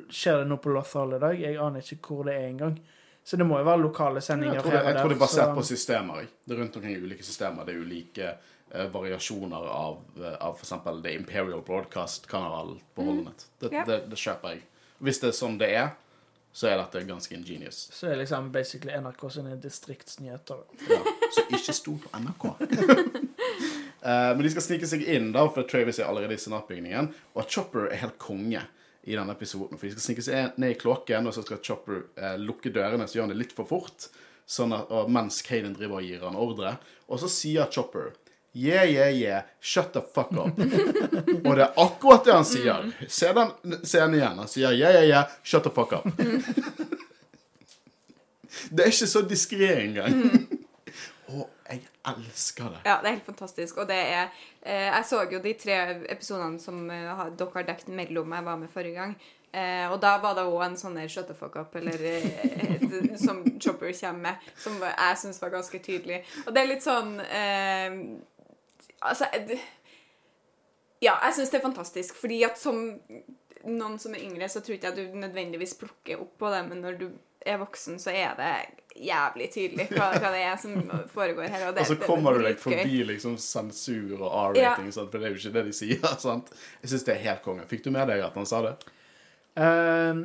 Skjer det noe på Lothal i dag? Jeg aner ikke hvor det er engang. Så det må jo være lokale sendinger Jeg tror, det, jeg tror det er basert så- på systemer. Det er rundt omkring ulike systemer. Det er ulike uh, variasjoner av, uh, av f.eks. The Imperial Broadcast-kanal på Holonet. Det, yeah. det, det kjøper jeg. Hvis det er sånn det er, så er dette ganske ingenious. Så er liksom basically NRK sine distriktsnyheter. Ja, så ikke stol på NRK. Eh, men de skal snike seg inn, da, for Travis er allerede i senatbygningen. Og Chopper er helt konge i denne episoden. For de skal snike seg ned i kloakken, og så skal Chopper eh, lukke dørene, så gjør han det litt for fort. Sånn at, mens Kaden driver og gir han ordre. Og så sier Chopper Yeah, yeah, yeah. Shut the fuck up. og det er akkurat det han sier. Se den scenen igjen. Han sier yeah, yeah, yeah. Shut the fuck up. det er ikke så diskré engang. Og jeg elsker det. Ja, det er helt fantastisk. Og det er eh, Jeg så jo de tre episodene som eh, dere har dekket mellom jeg var med forrige gang. Eh, og da var det òg en sånn der shut the fuck up, eller eh, som Chopper kommer med, som jeg syns var ganske tydelig. Og det er litt sånn eh, Altså Ja, jeg syns det er fantastisk, fordi at som noen som er yngre, så tror ikke jeg du nødvendigvis plukker opp på det, men når du er voksen, så er det jævlig tydelig hva, hva det er som foregår her. Og, det, Og så det- det er kommer du deg forbi liksom sensur og R-rating, ja. for det er jo ikke det de sier. sant? Jeg syns det er helt konge. Fikk du med deg at han sa det? Eh,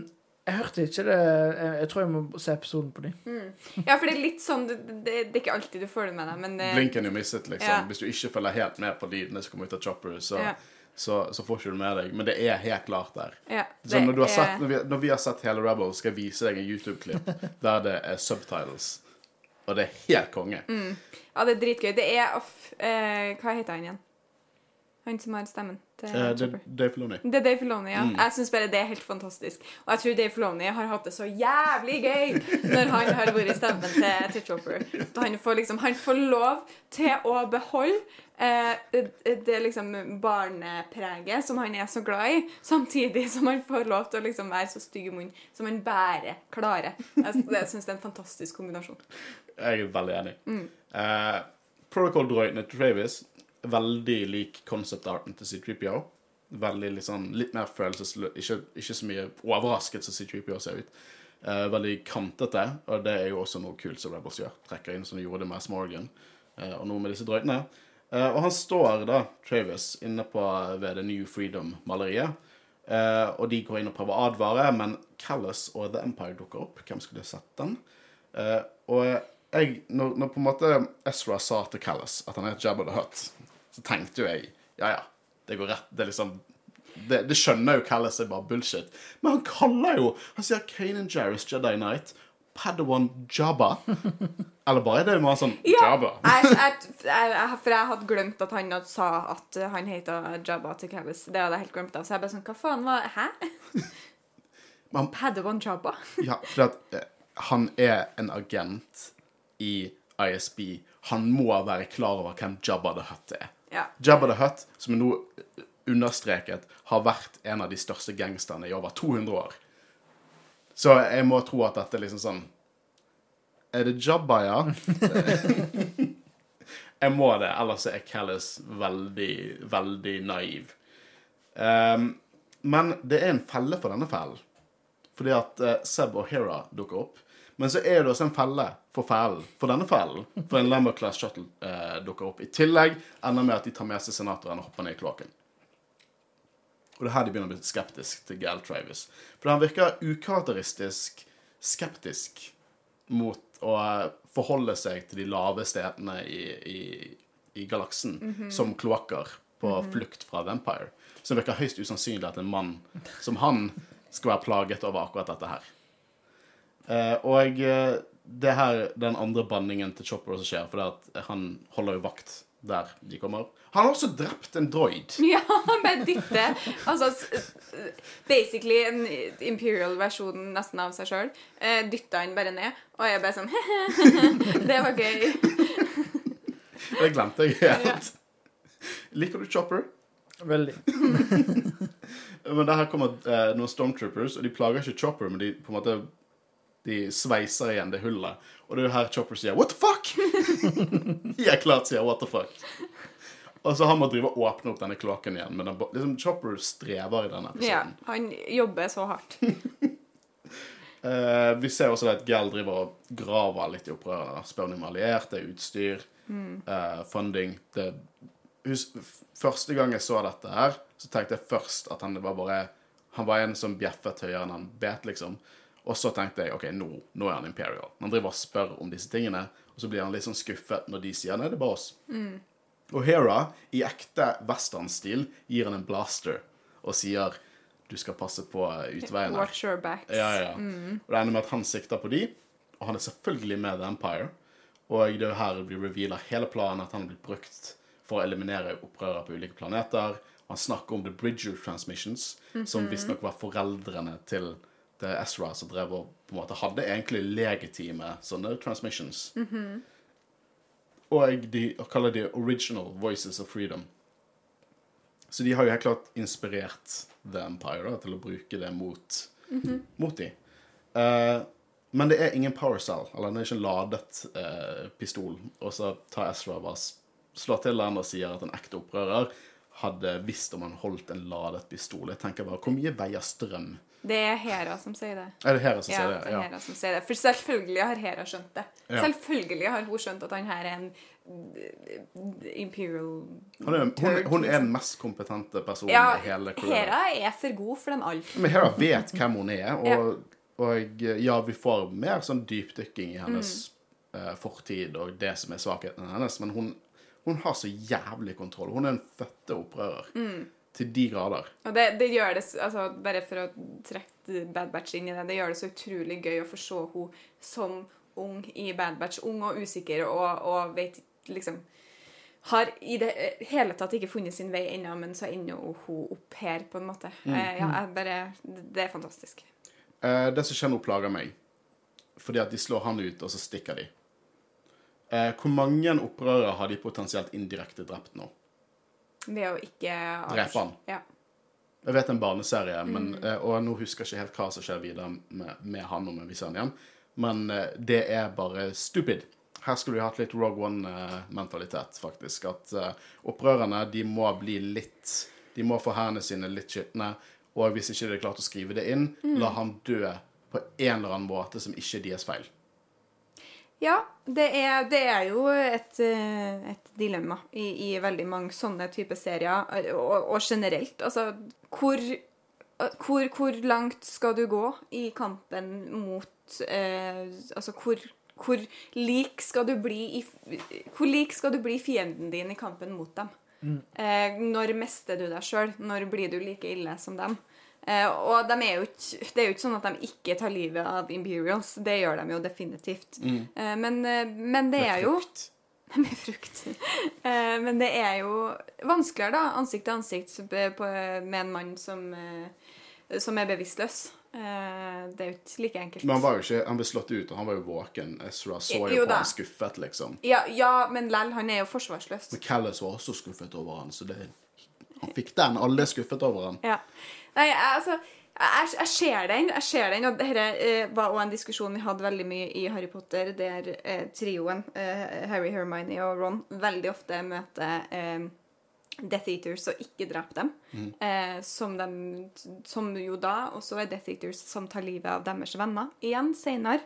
jeg hørte ikke det. Jeg, jeg tror jeg må se episoden på de. Ja, for det er litt sånn Det, det, det er ikke alltid du får det med deg, men Blinken you miss it, liksom. Ja. Hvis du ikke følger helt med på lydene som kommer ut av Chopper, så, Ja. Så, så får ikke du med deg. Men det er helt klart der. ja, Så når, du har er- sett, når, vi, når vi har sett hele Rebels, skal jeg vise deg en YouTube-klipp der det er subtitles. Og det er helt konge. Mm. Ja, det er dritgøy. Det er off, uh, Hva heter han igjen? Han som har stemmen til Eh, Chopper. Dave Filoni. Det er Dave Filoni, ja. Mm. Jeg syns bare det er helt fantastisk. Og jeg tror Dave Filoni har hatt det så jævlig gøy når han har vært stemmen til, til Chopper. Han får liksom Han får lov til å beholde eh, det, det liksom barnepreget som han er så glad i, samtidig som han får lov til å liksom være så stygg i munnen som han bare klarer. Jeg, jeg syns det er en fantastisk kombinasjon. Jeg er veldig enig. Mm. Eh, Protocol-droidene til Travis veldig lik concept-arten til C3PO. Veldig liksom, Litt mer følelsesløs, ikke, ikke så mye overrasket som C3PO ser ut. Eh, veldig kantete, og det er jo også noe kult som Rebels gjør. Trekker inn som de gjorde det med Smorgan, eh, og noe med disse drøytene. Eh, og han står da, Travis, inne på ved The New Freedom-maleriet. Eh, og de går inn og prøver å advare, men Callus og The Empire dukker opp. Hvem skulle sett den? Eh, og jeg, når, når på en måte Ezra sa til Callas at han er Jabba the Hutt, så tenkte jo jeg ja, ja, det går rett. Det er liksom det, det skjønner jo Callis er bare bullshit. Men han kaller jo Han sier Kanan Jarris Jedi Knight, Padawan Jabba. Eller bare det med sånn Jabba? jeg, jeg, jeg, jeg, for jeg hadde glemt at han hadde sa at han heter Jabba til Callis. Det hadde jeg helt glemt av. Så jeg bare sånn Hva faen var Hæ? Men- Padawan Jabba? Ja, for at eh, han er en agent i ISB. Han må være klar over hvem Jabba the Hutt er. Ja. Jabba the Hutt, som er nå understreket, har vært en av de største gangsterne i over 200 år. Så jeg må tro at dette er liksom sånn Er det Jabba, ja? jeg må det, ellers er Callis veldig, veldig naiv. Um, men det er en felle for denne fellen. Fordi at uh, Seb og Hera dukker opp. Men så er det også en felle for fellen, for denne fellen. For en Lambert Class Shuttle eh, dukker opp. I tillegg ender med at de tar med seg senatoren og hopper ned i kloakken. Og det er her de begynner å bli skeptisk til Gal Travis. For han virker ukarakteristisk skeptisk mot å eh, forholde seg til de lave stedene i, i, i galaksen som kloakker på flukt fra Vampire. Så det virker høyst usannsynlig at en mann som han skal være plaget over akkurat dette her. Eh, og eh, det er her den andre banningen til Chopper også skjer, for det at han holder jo vakt der de kommer. Han har også drept en droid. Ja, med dytte. Altså basically en imperial-versjon nesten av seg sjøl. Eh, dytta han bare ned, og jeg bare sånn Det var gøy. Det glemte jeg helt. Liker du Chopper? Veldig. Men der her kommer eh, noen Stormtroopers, og de plager ikke Chopper, men de på en måte de sveiser igjen det hullet. Og det er jo her Chopper sier 'what the fuck'? de er klart sier 'what the fuck'. Og så han må drive og åpne opp denne kloakken igjen, men den, liksom, Chopper strever i denne episoden. Ja, han jobber så hardt. uh, vi ser også at Gell driver og graver litt i opprørerne. Spør om er allierte, utstyr, uh, funding. Det, hus, første gang jeg så dette her, så tenkte jeg først at han var bare Han var en som bjeffet høyere enn han bet, liksom. Og så tenkte jeg OK, nå, nå er han Imperial. Han driver og spør om disse tingene, og så blir han litt sånn skuffet når de sier nei, det er bare oss. Og Hera, i ekte westernstil, gir han en blaster og sier du skal passe på utveiene. Watch your backs. Ja, ja. Og det ender med at han sikter på de, og han er selvfølgelig med The Empire. Og det er her vi revealer hele planen, at han har blitt brukt for å eliminere opprørere på ulike planeter. Han snakker om The Bridger Transmissions, som visstnok var foreldrene til det er Ezra som drev og på en måte hadde egentlig legitime sånne transmissions. Og de kaller de Original Voices of Freedom. Så de har jo helt klart inspirert The Empire da, til å bruke det mot, mot de. Uh, men det er ingen power cell, eller det er ikke en ladet uh, pistol. Og så tar Ezra bare slår til den og sier at en ekte opprører hadde visst om han holdt en ladet pistol. Jeg tenker bare, Hvor mye veier strøm? Det er Hera som sier det. Er det Hera som Ja, sier det det? Ja. Hera som sier det. For selvfølgelig har Hera skjønt det. Ja. Selvfølgelig har hun skjønt at han her er en eh, imperial Hun er, hun, hun er liksom. den mest kompetente personen Ja, i hele crewet. Hera er for god for den alle. Men Hera vet hvem hun er, og, Ja. og ja, vi får mer sånn dypdykking i hennes eh, fortid og det som er svakheten hennes, men hun, hun har så jævlig kontroll. Hun er en fødte opprører. Til de grader. Og det, det gjør det, altså Bare for å trekke Bad Batch inn i det, det gjør det så utrolig gøy å få se henne som ung i Bad Batch. Ung og usikker og, og vet liksom Har i det hele tatt ikke funnet sin vei ennå, men så ender hun opp her, på en måte. Eh, ja, bare, det er fantastisk. Eh, det som skjer nå, plager meg. Fordi at de slår han ut, og så stikker de. Eh, hvor mange opprørere har de potensielt indirekte drept nå? Ved å ikke Drepe han. Ja. Jeg vet en barneserie, men, mm. og nå husker jeg ikke helt hva som skjer videre med, med han og med igjen. Men eh, det er bare stupid. Her skulle vi hatt litt Rogue One-mentalitet, faktisk. At uh, opprørerne de må bli litt De må få hendene sine litt skitne. Og hvis ikke de er klart å skrive det inn, la han dø på en eller annen måte som ikke er deres feil. Ja, det er, det er jo et, eh, et dilemma i, i veldig mange sånne typer serier, og, og generelt. Altså, hvor, hvor, hvor langt skal du gå i kampen mot eh, Altså, hvor, hvor lik skal du bli i Hvor lik skal du bli fienden din i kampen mot dem? Eh, når mister du deg sjøl? Når blir du like ille som dem? Eh, og de er ikke, det er jo ikke sånn at de ikke tar livet av Imperials. Det gjør de jo definitivt. Eh, men, eh, men det er jo Med frukt. Men det er jo vanskeligere, da, ansikt til ansikt med en mann som, som er bevisstløs. Det er jo ikke like enkelt. Men han var jo ikke Han ble slått ut, og han var jo våken. Ezra så jo, Jo på da. han skuffet, liksom. Ja, ja, men lell, han er jo forsvarsløs. Men Callis var også skuffet over han, så det Han fikk den. Alle er skuffet over han. Ja. Nei, jeg, altså jeg, jeg ser den, jeg ser den, og dette eh, var også en diskusjon vi hadde veldig mye i Harry Potter, der eh, trioen, eh, Harry, Hermione og Ron, veldig ofte møter eh, Death Eaters og ikke dreper dem. Eh, som, de, som jo da Og så er Death Eaters som tar livet av deres venner igjen senere.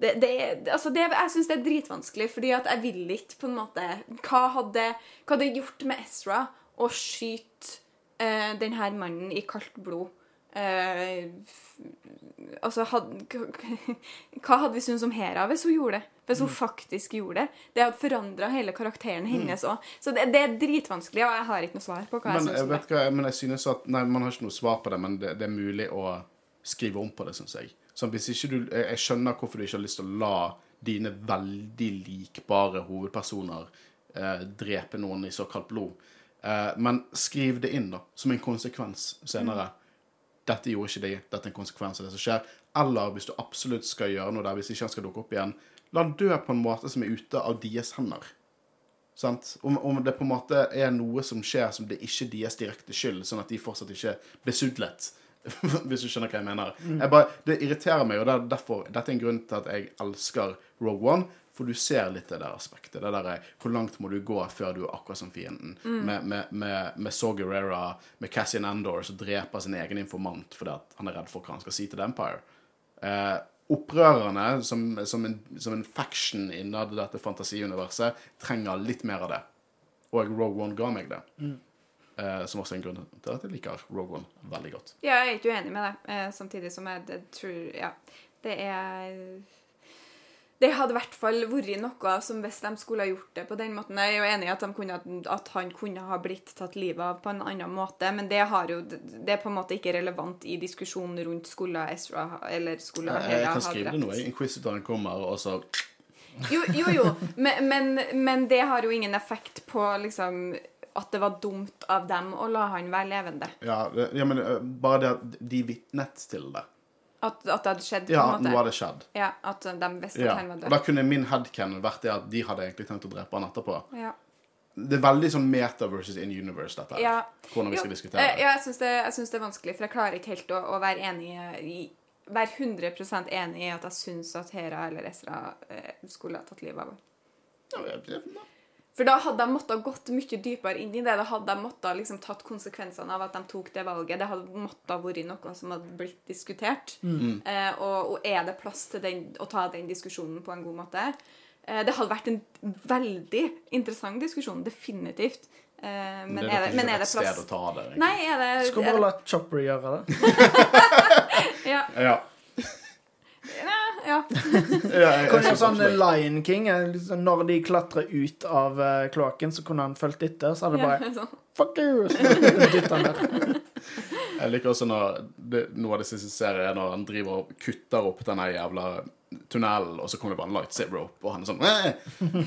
Det, det, altså det, jeg syns det er dritvanskelig, fordi at jeg vil ikke på en måte Hva hadde, hva hadde gjort med Ezra å skyte eh, den her mannen i kaldt blod? Eh, Altså, had, hva hadde vi syntes om Hera hvis hun gjorde det? Hvis Mm. hun faktisk gjorde det? Det hadde forandra hele karakteren hennes òg. Så det, det er dritvanskelig, og jeg har ikke noe svar på hva Men syns jeg om det. vet hva, men jeg synes at Nei, man har ikke noe svar på det, men det, det er mulig å skrive om på det, syns jeg. Så hvis ikke du jeg skjønner hvorfor du ikke har lyst til å la dine veldig likbare hovedpersoner eh, drepe noen i såkalt blod. Eh, men skriv det inn, da, som en konsekvens senere. Dette gjorde ikke de, dette er en konsekvens av det som skjer. Eller hvis du absolutt skal gjøre noe der, hvis ikke han skal dukke opp igjen, la han dø på en måte som er ute av deres hender. Sant? Om, om det på en måte er noe som skjer som det ikke er deres direkte skyld, sånn at de fortsatt ikke blir sudlet. Hvis du skjønner hva jeg mener. Jeg bare, det irriterer meg, og det er derfor, dette er en grunn til at jeg elsker Rogue One. For du ser litt det der aspektet. Det der, hvor langt må du gå før du er akkurat som fienden? Med, med, med, med Saw Gerrera, med Cassian Andor, som dreper sin egen informant fordi han er redd for hva han skal si til The Empire. Eh, opprørerne, som, som, en, som en faction innad dette fantasiuniverset, trenger litt mer av det. Og Rogue One ga meg det. Eh, som også er en grunn til at jeg liker Rogue One veldig godt. Ja, jeg er ikke uenig med deg, eh, samtidig som jeg det, tror Ja, det er Det hadde i hvert fall vært noe som hvis de skulle ha gjort det på den måten Jeg er jo enig i at, kunne, at han kunne ha blitt tatt livet av på en annen måte, men det, har jo, det er på en måte ikke relevant i diskusjonen rundt skulle Ezra eller skulle Jeg, jeg kan skrive det drept. nå. jeg. Inquisitoren kommer, og så Jo, jo, jo. Men, men, men det har jo ingen effekt på liksom at det var dumt av dem å la han være levende. Ja, ja men eh, bare det at de vitnet til det. At, at det hadde skjedd. på Ja, nå hadde det skjedd. Ja, At de visste Ja. at han var Og da kunne min headcanon vært det at de hadde egentlig tenkt å drepe han etterpå. Ja. Det er veldig sånn meta versus in universe, dette her. Ja. Hvordan vi Jo, skal diskutere eh, det. Ja, jeg syns det, det er vanskelig, for jeg klarer ikke helt å, å være enig i Være 100 enig i at jeg syns at Hera eller Ezra eh, skulle ha tatt livet av henne. Ja, For da hadde de måttet gått mye dypere inn i det. Da hadde de måttet liksom tatt konsekvensene av at de tok det valget. Det hadde måttet vært noe som hadde blitt diskutert. Eh, og, og er det plass til den, å ta den diskusjonen på en god måte? Eh, det hadde vært en veldig interessant diskusjon. Definitivt. Eh, men, det er det, men er det plass å ta det. Nei, er det, Skal er bare la Chopper gjøre det. ja, Ja. ja, ja. kanskje Kunne sånn Lion King. eh, liksom, Når de klatrer ut av uh, kloakken, så kunne han fulgt etter. Så hadde det bare sånn. Fuck you! Jeg liker også når det, noe av det siste serien er når han driver og kutter opp denne jævla tunnelen, og så kommer det bare en lightsaber opp, og han er sånn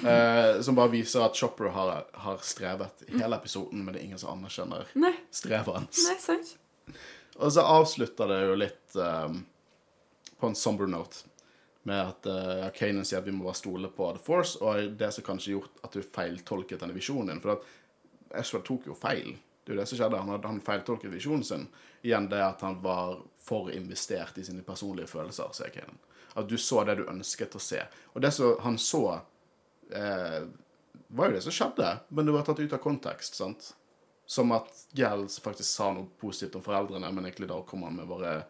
eh, Som bare viser at Chopper har, har strevet i hele episoden, men det er ingen som anerkjenner Nei, strevet hans. nei, sant. Og så avslutter det jo litt um, på en somber note. Med at uh, Kanan sier at vi må bare stole på The Force, og det som kanskje gjort at du feiltolket denne visjonen din. For at Ashford tok jo feil. Det er jo det som skjedde. Han, hadde, han feiltolket visjonen sin. Igjen det at han var for investert i sine personlige følelser, sier Kanan. At du så det du ønsket å se. Og det som han så, eh, var jo det som skjedde, men det var tatt ut av kontekst, sant? Som at Gels faktisk sa noe positivt om foreldrene, men egentlig da kom han med bare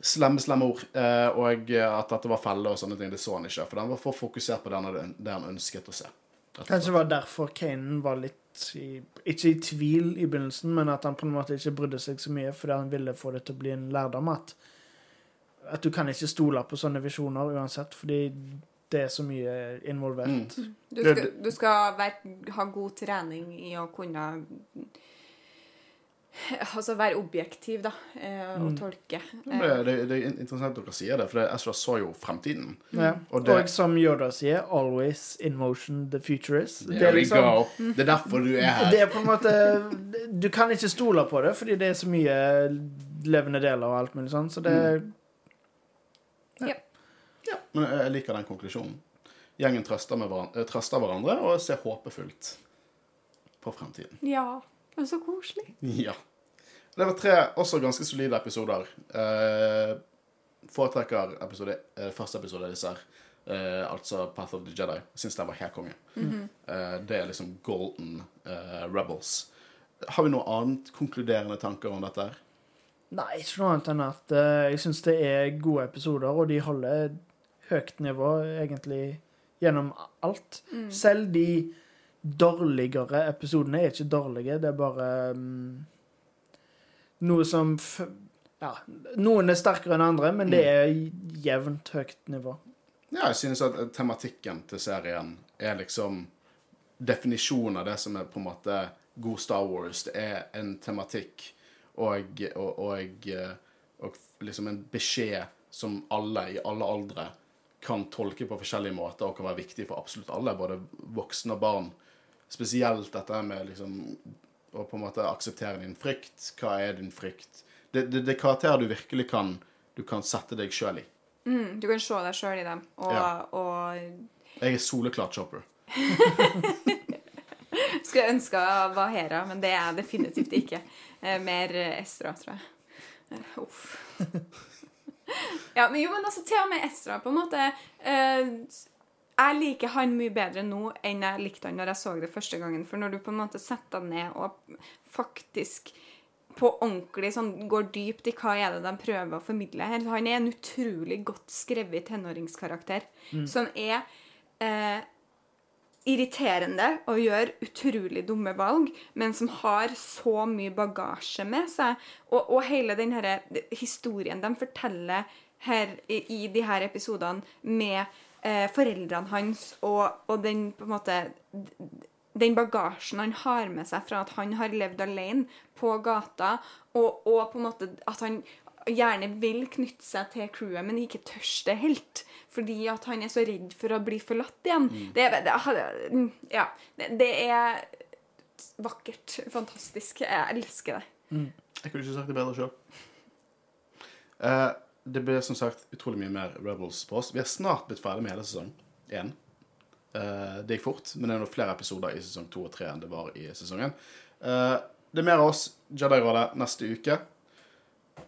slemme, slemme ord. Eh, og at dette var felle og sånne ting, det så han ikke. For han var for fokusert på det han, det han ønsket å se. Kanskje det var derfor Kanan var litt i, Ikke i tvil i begynnelsen, men at han på en måte ikke brydde seg så mye fordi han ville få det til å bli en lærdom at At du kan ikke stole på sånne visjoner uansett, fordi det er så mye involvert. Du skal, du skal være, ha god trening i å kunne Altså være objektiv, da, og og tolke. Det, det, det er interessant at dere sier det, for det, Ezra så jo fremtiden. Mm. Og Og, som Yoda sier, 'always in motion the future is'. Det er, liksom. Det er derfor du er her. det er på en måte Du kan ikke stole på det, fordi det er så mye levende deler og alt mulig sånn, så det Ja, men jeg liker den konklusjonen. Gjengen trøster, med hverandre, trøster hverandre og ser håpefullt på fremtiden. Ja. Men så koselig. Ja. Det var tre også ganske solide episoder. Eh, foretrekker episode, eh, første episode av disse her. Eh, altså Path of the Jedi. Syns den var helt konge. eh, det er liksom Golden eh, Rebels. Har vi noe annet konkluderende tanker om dette? her? Nei, ikke noe annet enn at jeg syns det er gode episoder, og de holder høyt nivå egentlig gjennom alt. Selv de dårligere episodene er ikke dårlige, det er bare mm, noe som Ja, noen er sterkere enn andre, men det er jevnt høyt nivå. Ja, jeg synes at tematikken til serien er liksom definisjonen av det som er på en måte god Star Wars. Det er en tematikk og, og, og, og liksom en beskjed som alle i alle aldre kan tolke på forskjellige måter og kan være viktig for absolutt alle, både voksne og barn. Spesielt dette med liksom å på en måte akseptere din frykt. Hva er din frykt? Det, det, det er karakterer du virkelig kan, du kan sette deg sjøl i. Mm, du kan se deg sjøl i dem, og, Ja. og Jeg er soleklart chopper. skulle ønske jeg var Hera, men det er jeg definitivt ikke. Eh, mer Estra, tror jeg. Eh, Uff. Ja, men jo, men altså, til og med Estra, på en måte eh, Jeg liker han mye bedre nå enn jeg likte han når jeg så det første gangen. For når du på en måte setter deg ned og faktisk på ordentlig sånn, går dypt i hva er det de prøver å formidle her Han er en utrolig godt skrevet tenåringskarakter som er eh, irriterende og gjør utrolig dumme valg, men som har så mye bagasje med seg. Og, og hele den historien de forteller her i, i de her episodene med eh, foreldrene hans og, og den på en måte den bagasjen han har med seg fra at han har levd alene på gata, og, og på en måte at han gjerne vil knytte seg til crewet, men ikke tør det helt. Fordi at han er så redd for å bli forlatt igjen. Det, er- det, mm, ja, det, det er vakkert. Fantastisk. Jeg elsker det. Jeg kunne ikke sagt det bedre sjøl. Eh, det blir som sagt utrolig mye mer Rebels på oss. Vi er snart blitt ferdig med hele sesong én. Uh, det gikk fort, men det er nå flere episoder i sesong to og tre enn det var i sesongen. Uh, det er mer av oss, Jedi-rådet, neste uke.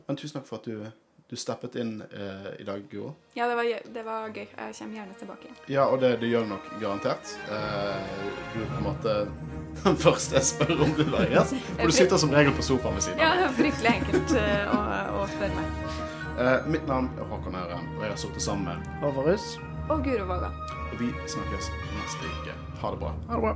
Men tusen takk for at du, du steppet inn uh, i dag, Guro. Ja, det var, det var gøy. Jeg kommer gjerne tilbake. Ja, og det, det gjør du nok garantert. Eh, du på en måte den første jeg spør om du være gjest. For du sitter som regel på sofaen ved siden Ja, av. var fryktelig enkelt eh, å, å spørre meg. Eh, mitt navn er Håkon Øren, og jeg har sittet sammen med Overhus. Og Guro Våga. Og vi snakkes neste uke. Ha det bra. Ha det bra.